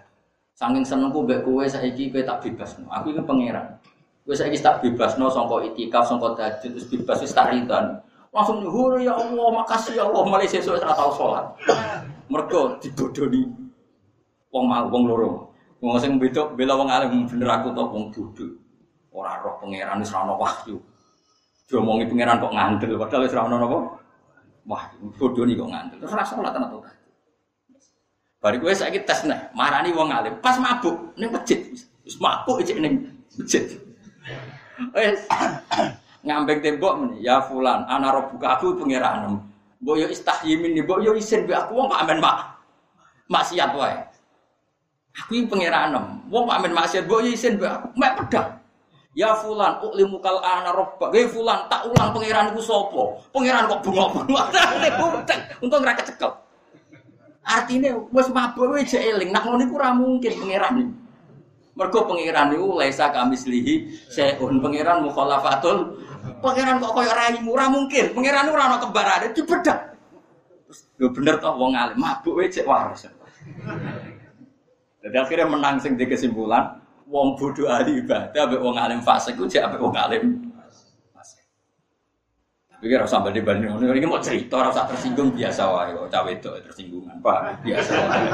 Saking seneng kowe mbek kowe saiki kowe tak bebas. Aku iki pangeran. Kowe saiki tak bebas no sangka itikaf, sangka tahajud terus bebas wis tak Langsung nyuhur ya Allah, makasih ya Allah, mulai sesuk ora tau salat. Mergo dibodoni wong mau wong loro. Wong sing beda bela wong alim bener aku to wong bodho. Ora roh pangeran wis ora ono wahyu. Diomongi pangeran kok ngandel padahal wis ora ono napa? Wah, bodho ni kok ngandel. Terus ora salat ana to. Bari kowe saiki tes nih, marani wong alim pas mabuk ning masjid. Wis mabuk iki ning masjid. Wes ngambek tembok meni, ya fulan, ana buka aku pangeran. Mbok yo istahyi min, mbok yo isin mbek aku wong kok amen mak maksiat wae. Aku ini pengiranem. Wong amin maksiat mbok isin mbak mek pedang. Ya fulan uklimu kal ana robba. Fulan tak ulang pangeranku sapa? Pangeran kok bengok-bengok. Untung ora kecekel. Artinya wis mabuk wis eling. Nak ngono ora mungkin pangeran iki. Mergo pangeran niku laisa kamislihi seun pangeran mukhalafatul. Pangeran kok koyo raimu ora mungkin. Pangeran ora ana kembarane dibedak. Yo bener toh wong alim mabuk wis cek waras. Jadi akhirnya menang sing di kesimpulan, wong bodoh ahli ibadah, abe wong alim fasik ku cek abe wong alim fasik. Tapi kira sampai di banding ini mau cerita, rasa tersinggung biasa wae kok cawe itu tersinggungan, pak biasa wae.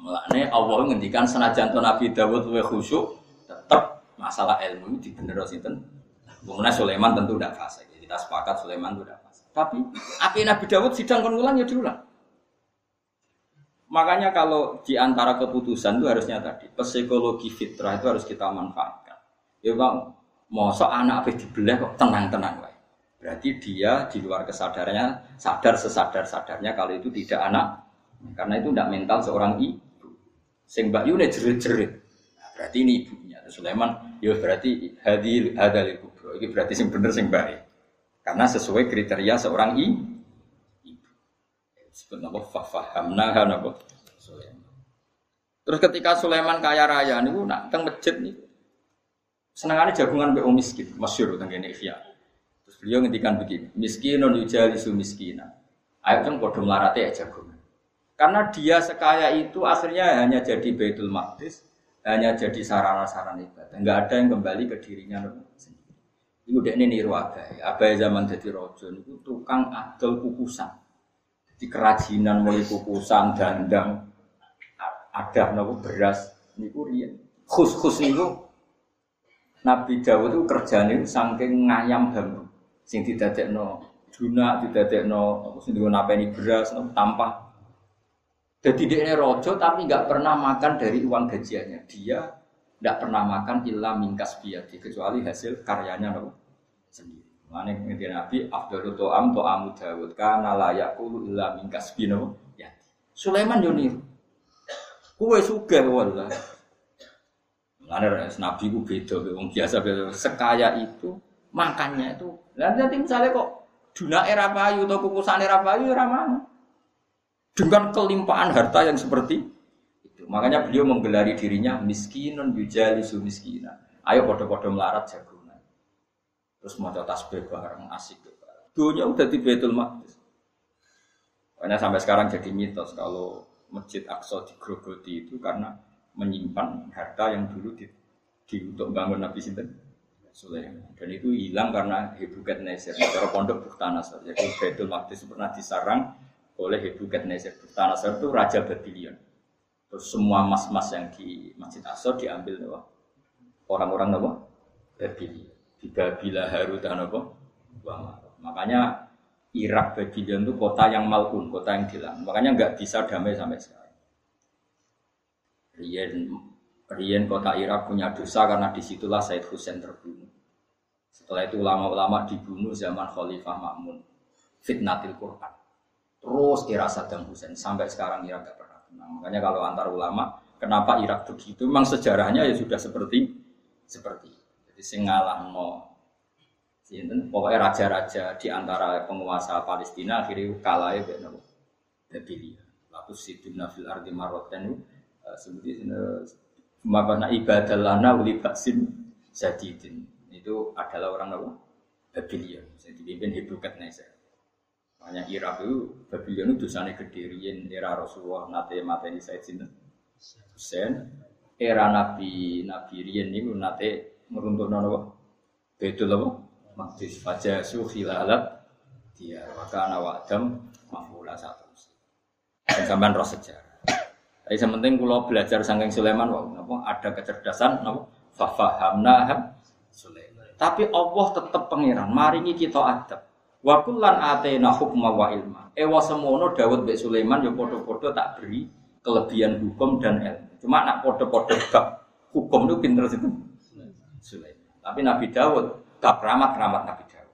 Mulane Allah ngendikan senajan Nabi Dawud luwih khusyuk, tetap masalah ilmu itu dibener sinten. Kemudian Sulaiman tentu tidak fasik. Kita sepakat Sulaiman itu tidak fasik. Tapi api Nabi Dawud sidang kon ulang ya diulang. Makanya kalau di antara keputusan itu harusnya tadi psikologi fitrah itu harus kita manfaatkan. Ya bang, mosok anak apa dibelah kok tenang-tenang wae. Berarti dia di luar kesadarannya sadar sesadar sadarnya kalau itu tidak anak. Karena itu tidak mental seorang ibu. Sing Mbak Yune jerit-jerit. Nah, berarti ini ibunya. Sulaiman, ya berarti hadil hadal kubro. Ini berarti sing bener sing baik. Karena sesuai kriteria seorang i. Sebut nama fahamna napa Sulaiman. Terus ketika Sulaiman kaya raya niku nak teng masjid niku senengane jagungan mbek miskin, masyhur teng kene Terus beliau ngendikan begini, miskinun yujalisu miskina. Ayo kan padha mlarate ya jagungan. Karena dia sekaya itu akhirnya hanya jadi Baitul Maqdis, hanya jadi sarana-sarana ibadah. Enggak ada yang kembali ke dirinya sendiri. Udah ini niru abai. Abai zaman jadi rojo itu tukang adol kukusan. Di kerajinan mulai kukusan, dandang, ada nopo beras, niku riyen. Khus-khus niku Nabi Dawud itu kerjanya saking ngayam bambu. Sing didadekno duna, didadekno sing napeni beras, tampah jadi dia rojo tapi nggak pernah makan dari uang gajiannya. Dia nggak pernah makan illa mingkas biati kecuali hasil karyanya loh Mana kemudian Nabi Abdul To'am To'amu Dawud karena layak kulu illa mingkas bino ya. Sulaiman Yunir. Kue suka wallah. Mana Nabi ku beda, wong biasa beda. Sekaya itu makannya itu. Nanti misalnya kok duna era payu atau kukusan era payu ramah dengan kelimpahan harta yang seperti itu. Makanya beliau menggelari dirinya miskinun yujali miskina. Ayo podo-podo melarat jagungan. Terus mau tasbih bareng asik. Dunia udah di Betul Maqdis. Makanya sampai sekarang jadi mitos kalau Masjid Aqsa di Grogoti itu karena menyimpan harta yang dulu di, di untuk bangun Nabi Sinten Sulaiman. Dan itu hilang karena Hebuket Neser, cara pondok Buktanas. Jadi Betul Maqdis pernah disarang oleh Nebukadnezar. Tanasar itu raja Babylon. Terus semua mas-mas yang di Masjid Asor diambil orang-orang apa? Babylon. Di Babila Harut dan apa? Makanya Irak Babylon itu kota yang malkun, kota yang hilang. Makanya nggak bisa damai sampai sekarang. Rien, Rien kota Irak punya dosa karena di situlah Said Hussein terbunuh. Setelah itu ulama-ulama dibunuh zaman Khalifah Makmun. Fitnatil Quran. Terus era Saddam Hussein sampai sekarang Irak gak pernah tenang. Makanya kalau antar ulama, kenapa Irak begitu? Memang sejarahnya ya sudah seperti seperti. Jadi singalah mau pokoknya raja-raja di antara penguasa Palestina akhirnya kalah ya benar Babylon. Lalu siduna fil ardi maroten eh, seperti Mabana ibadah lana uli baksin jadidin itu adalah orang apa? Babylon. Jadi dipimpin Nebukadnezar. Makanya Irak itu Babylon itu dosanya kedirian era Rasulullah nate mateni Said Sinten Hussein era Nabi Nabi Rian itu nate meruntuh nono Betul apa? Makdis fajasu khilalat dia maka adam mafula satu. Dan sampean roh sejarah. Tapi sementing kalau belajar sangking Sulaiman, wah, apa ada kecerdasan, apa fafahamna Sulaiman. Tapi Allah tetap pangeran, maringi kita adab. Wa kullan atena hukma wa ilma. Ewa semono Daud be Sulaiman yo padha-padha tak beri kelebihan hukum dan ilmu. Cuma nak padha-padha bab hukum itu pinter situ Sulaiman. Tapi Nabi Daud gak keramat keramat Nabi Daud.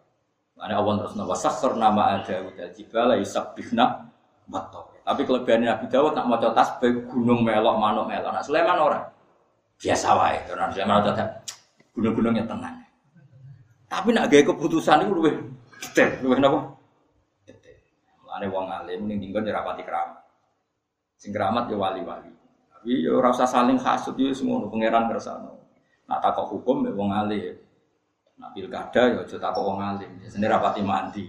Mana Allah terus nama sakhar nama Daud jibala yusabbihna bato. Tapi kelebihan Nabi Daud nak mau tasbih gunung melok manuk melok. Nak Sulaiman orang biasa wae. Karena Sulaiman gunung-gunungnya tenang. Tapi nak gaya keputusan itu lebih Detail, luwih napa? Detail. Wong alim ning dinggon ya rapati keramat. Sing keramat ya wali-wali. Tapi ya ora usah saling hasud ya semono pangeran kersane. Nak takok hukum ya wong alim. Nak pilkada ya aja takok wong alim. Biasane rapati mandi.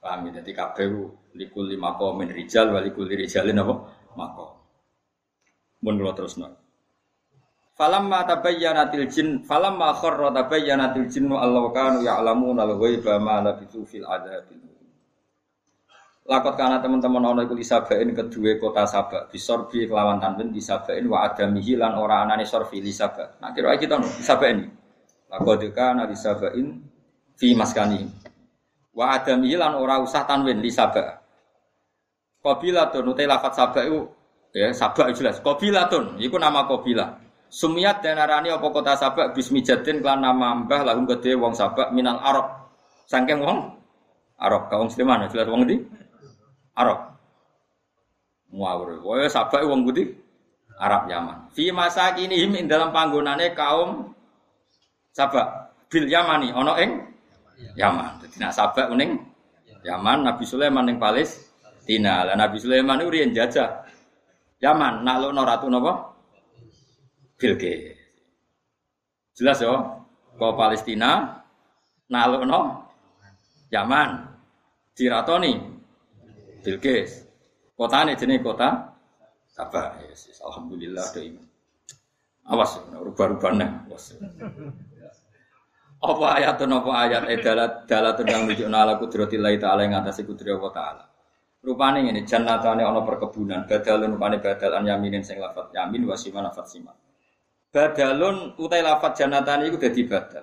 Paham ya? Jadi kabeh likul lima komen rijal wali kuli rijalin apa? Mako. Mun kula terusno. Falamma tabayyanatil jin falamma kharra tabayyanatil jinnu allahu kanu ya'lamun al-ghaiba ma labithu fil adzabil Lakot karena teman-teman ono iku lisabain kedua kota Sabak bisorbi kelawan tanwin lisabain wa adamihi lan ora anane sorfi lisabak. Nah kira kita no lisabain. Lakot kana lisabain fi maskani. Wa adamihi lan ora usah tanwin lisabak. Qabilatun utai lafat Sabak itu ya Sabak jelas. Qabilatun iku nama Qabilah. Sumiat dan arani apa kota Sabak bismi jadin klan nama mbah lahum gede wong Sabak minal Arab. Sangking wong Arab kaum Sleman jelas wong di Arab. Muawir. Wah, sabak wong putih Arab Yaman. Fi masa kini ing dalam panggonane kaum sabak bil Yamani ono ing Yaman. Dadi nak sabak uning Yaman Nabi Sulaiman ning Palestina. Lah Nabi Sulaiman itu riyen jajah Yaman naklono ratu napa? Bilqis. Jelas yo, ke Palestina naklono Yaman diratoni Bilqis. Kotane jenis kota Sabah. Yes, alhamdulillah ada iman. Awas rubah-rubahnya. Awas. Apa ayat apa ayat edalat dalat tentang nujuk nala kudratillahi ta'ala yang atas kudri Allah ta'ala. Rupane ini jannatane ana perkebunan, badalun rupane badalan yaminin sing lafat yamin wasiman lafat siman. Badalun utai lafat jannatane iku dadi badal.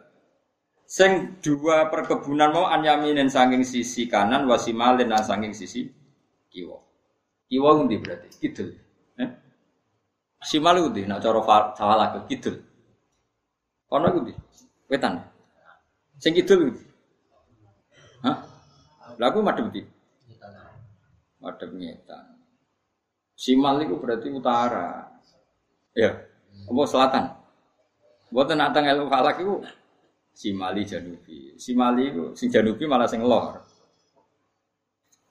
Sing dua perkebunan mau an yaminin saking sisi kanan wasimalin lan saking sisi kiwa. Kiwa ngendi berarti? Kidul. Eh? Simal ngendi? Nak cara ke kidul. Kono ngendi? Wetan. Sing kidul ngendi? Hah? Lagu madhep ndi? Madhep ngetan. Simal itu berarti utara. Ya. Apa selatan? Buat nak tanggal falak itu Simali Janubi. Simali itu sing Janubi malah sing lor.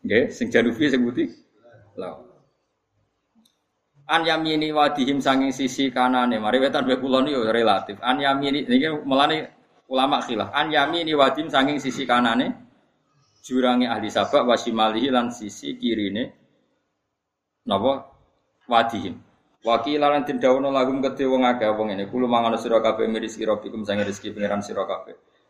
Nggih, sing janubi sing putih. Laut. An yamini wadihim sanging sisi kanane. Mari wetan be kula niku relatif. An yamini niki melane ulama khilaf. An yamini wadihim sanging sisi kanane jurange ahli sabak wasimalihi lan sisi kirine napa wadihim. Wakil lan den dawono lagum kedhe wong akeh wong ngene. Kulo mangan sira kabeh miris sira bikum sange rezeki pangeran sira.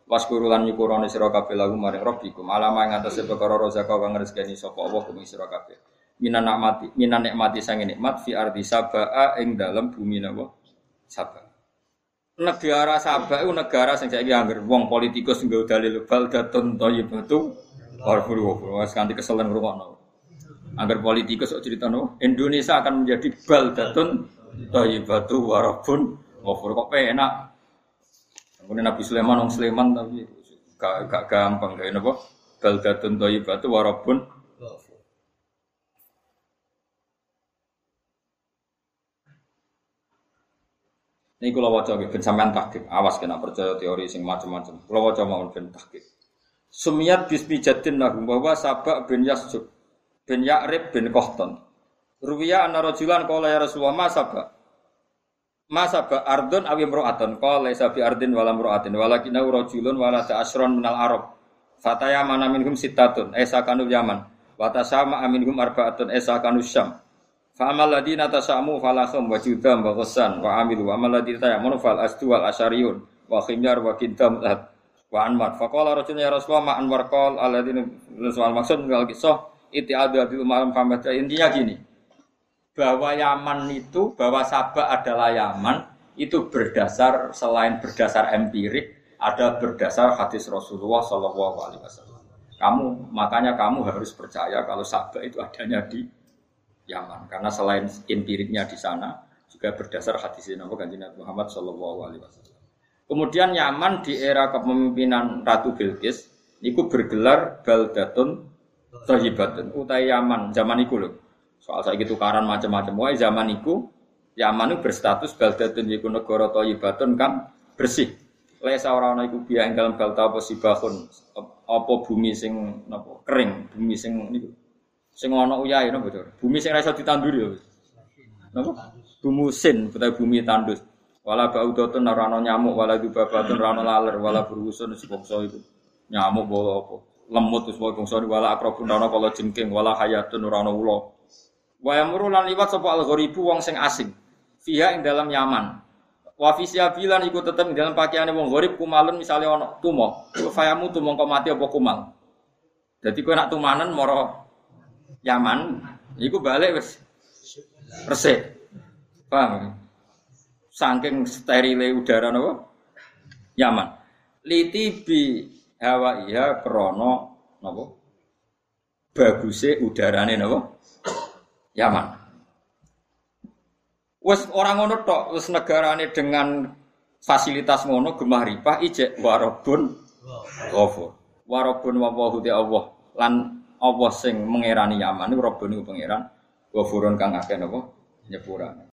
Waskuru lan nyukurane sira kabeh lagu maring rabbikum alama ing atase perkara rezeki kang rezekani sapa Allah kumi sira kabeh. Minan nikmati, minan nikmati sange nikmat fi ardi sabaa ing dalam bumi napa? Sabaa. Negara Sabah itu negara sing saiki anggar wong politikus nggo dalil baldatun thayyibatu warfuru wis kanthi keselen ngrungokno. Anggar politikus kok cerita no, Indonesia akan menjadi baldatun thayyibatu warabun ghafur kok penak Kemudian Nabi Sulaiman orang Sulaiman tapi gak, gak gampang kayak nopo. Baldatun batu warabun Ini kalau wajah ben sampean tahkik, awas kena percaya teori sing macam-macam. Kalau wajah mau ben tahkik. Sumiat bismi jadin nahum bahwa sabak bin Yasjub bin Ya'rib bin Kohton. Ruwiya anna rajulan ya Rasulullah ma sabak. Masa ba ardun awi mro'atun qala laisa bi ardin wala mro'atin walakin rajulun wala ta'asron minal arab. Fataya mana minhum sittatun. Esa kanu yaman. Wa tasama aminhum arba'atun. Esa kanu syam. Fa amal ladina tasamu falahum wa judam wa ghassan wa amilu. Amal ladina tayamunu fal asdu wal asyariyun wa khimyar wa kidam wa anwar. Fa qala rajulun ya rasulullah ma anwar qal alladina soal maksud ngal kisah iti ada di umaram intinya gini bahwa Yaman itu, bahwa Sabah adalah Yaman, itu berdasar selain berdasar empirik, ada berdasar hadis Rasulullah Shallallahu Alaihi Wasallam. Kamu makanya kamu harus percaya kalau Sabah itu adanya di Yaman, karena selain empiriknya di sana juga berdasar hadis Nabi Muhammad Shallallahu Alaihi Wasallam. Kemudian Yaman di era kepemimpinan Ratu Bilqis itu bergelar Baldatun Tohibatun utai Yaman zaman itu loh Soal saya gitu karan macam-macam. Wah zaman itu Yaman itu berstatus baldatun yiku negara thayyibatun kan bersih. Lesa ora ana iku biya ing dalem balta apa sibahun apa bumi sing napa kering, bumi sing niku sing ana uyahe napa bocor. Bumi sing ra iso ya. Napa? Bumi sin utawa bumi tandus. Wala baudatun ora ana nyamuk, wala dubabatun ora ana laler, wala berusun sebangsa iku. Nyamuk bawa apa? Lemut wis bangsa wala akrabun ora ana kala jengking, wala hayatun ora ana. Wa lan liwat sapa al-gharibu wong sing asing. Fiha ing dalam Yaman. Wa fi bilan iku tetep ing dalam pakaiane wong gharib kumalun misale ana. Iku fayamu tumo kok mati apa kumal. Dadi kowe nak tumanen moro Yaman, iku balik wis resik. Paham? Saking sterile udara napa? Yaman. Liti bi hawa iya krono napa? Baguse udarane napa? Yaman. Wes orang ngono tok, wes negarane dengan fasilitas ngono gemah ripah ijek warabun ghafur. Warabun wa Allah lan Allah sing mengerani Yaman niku Rabbun niku pangeran ghafurun kang akeh napa nyepurane.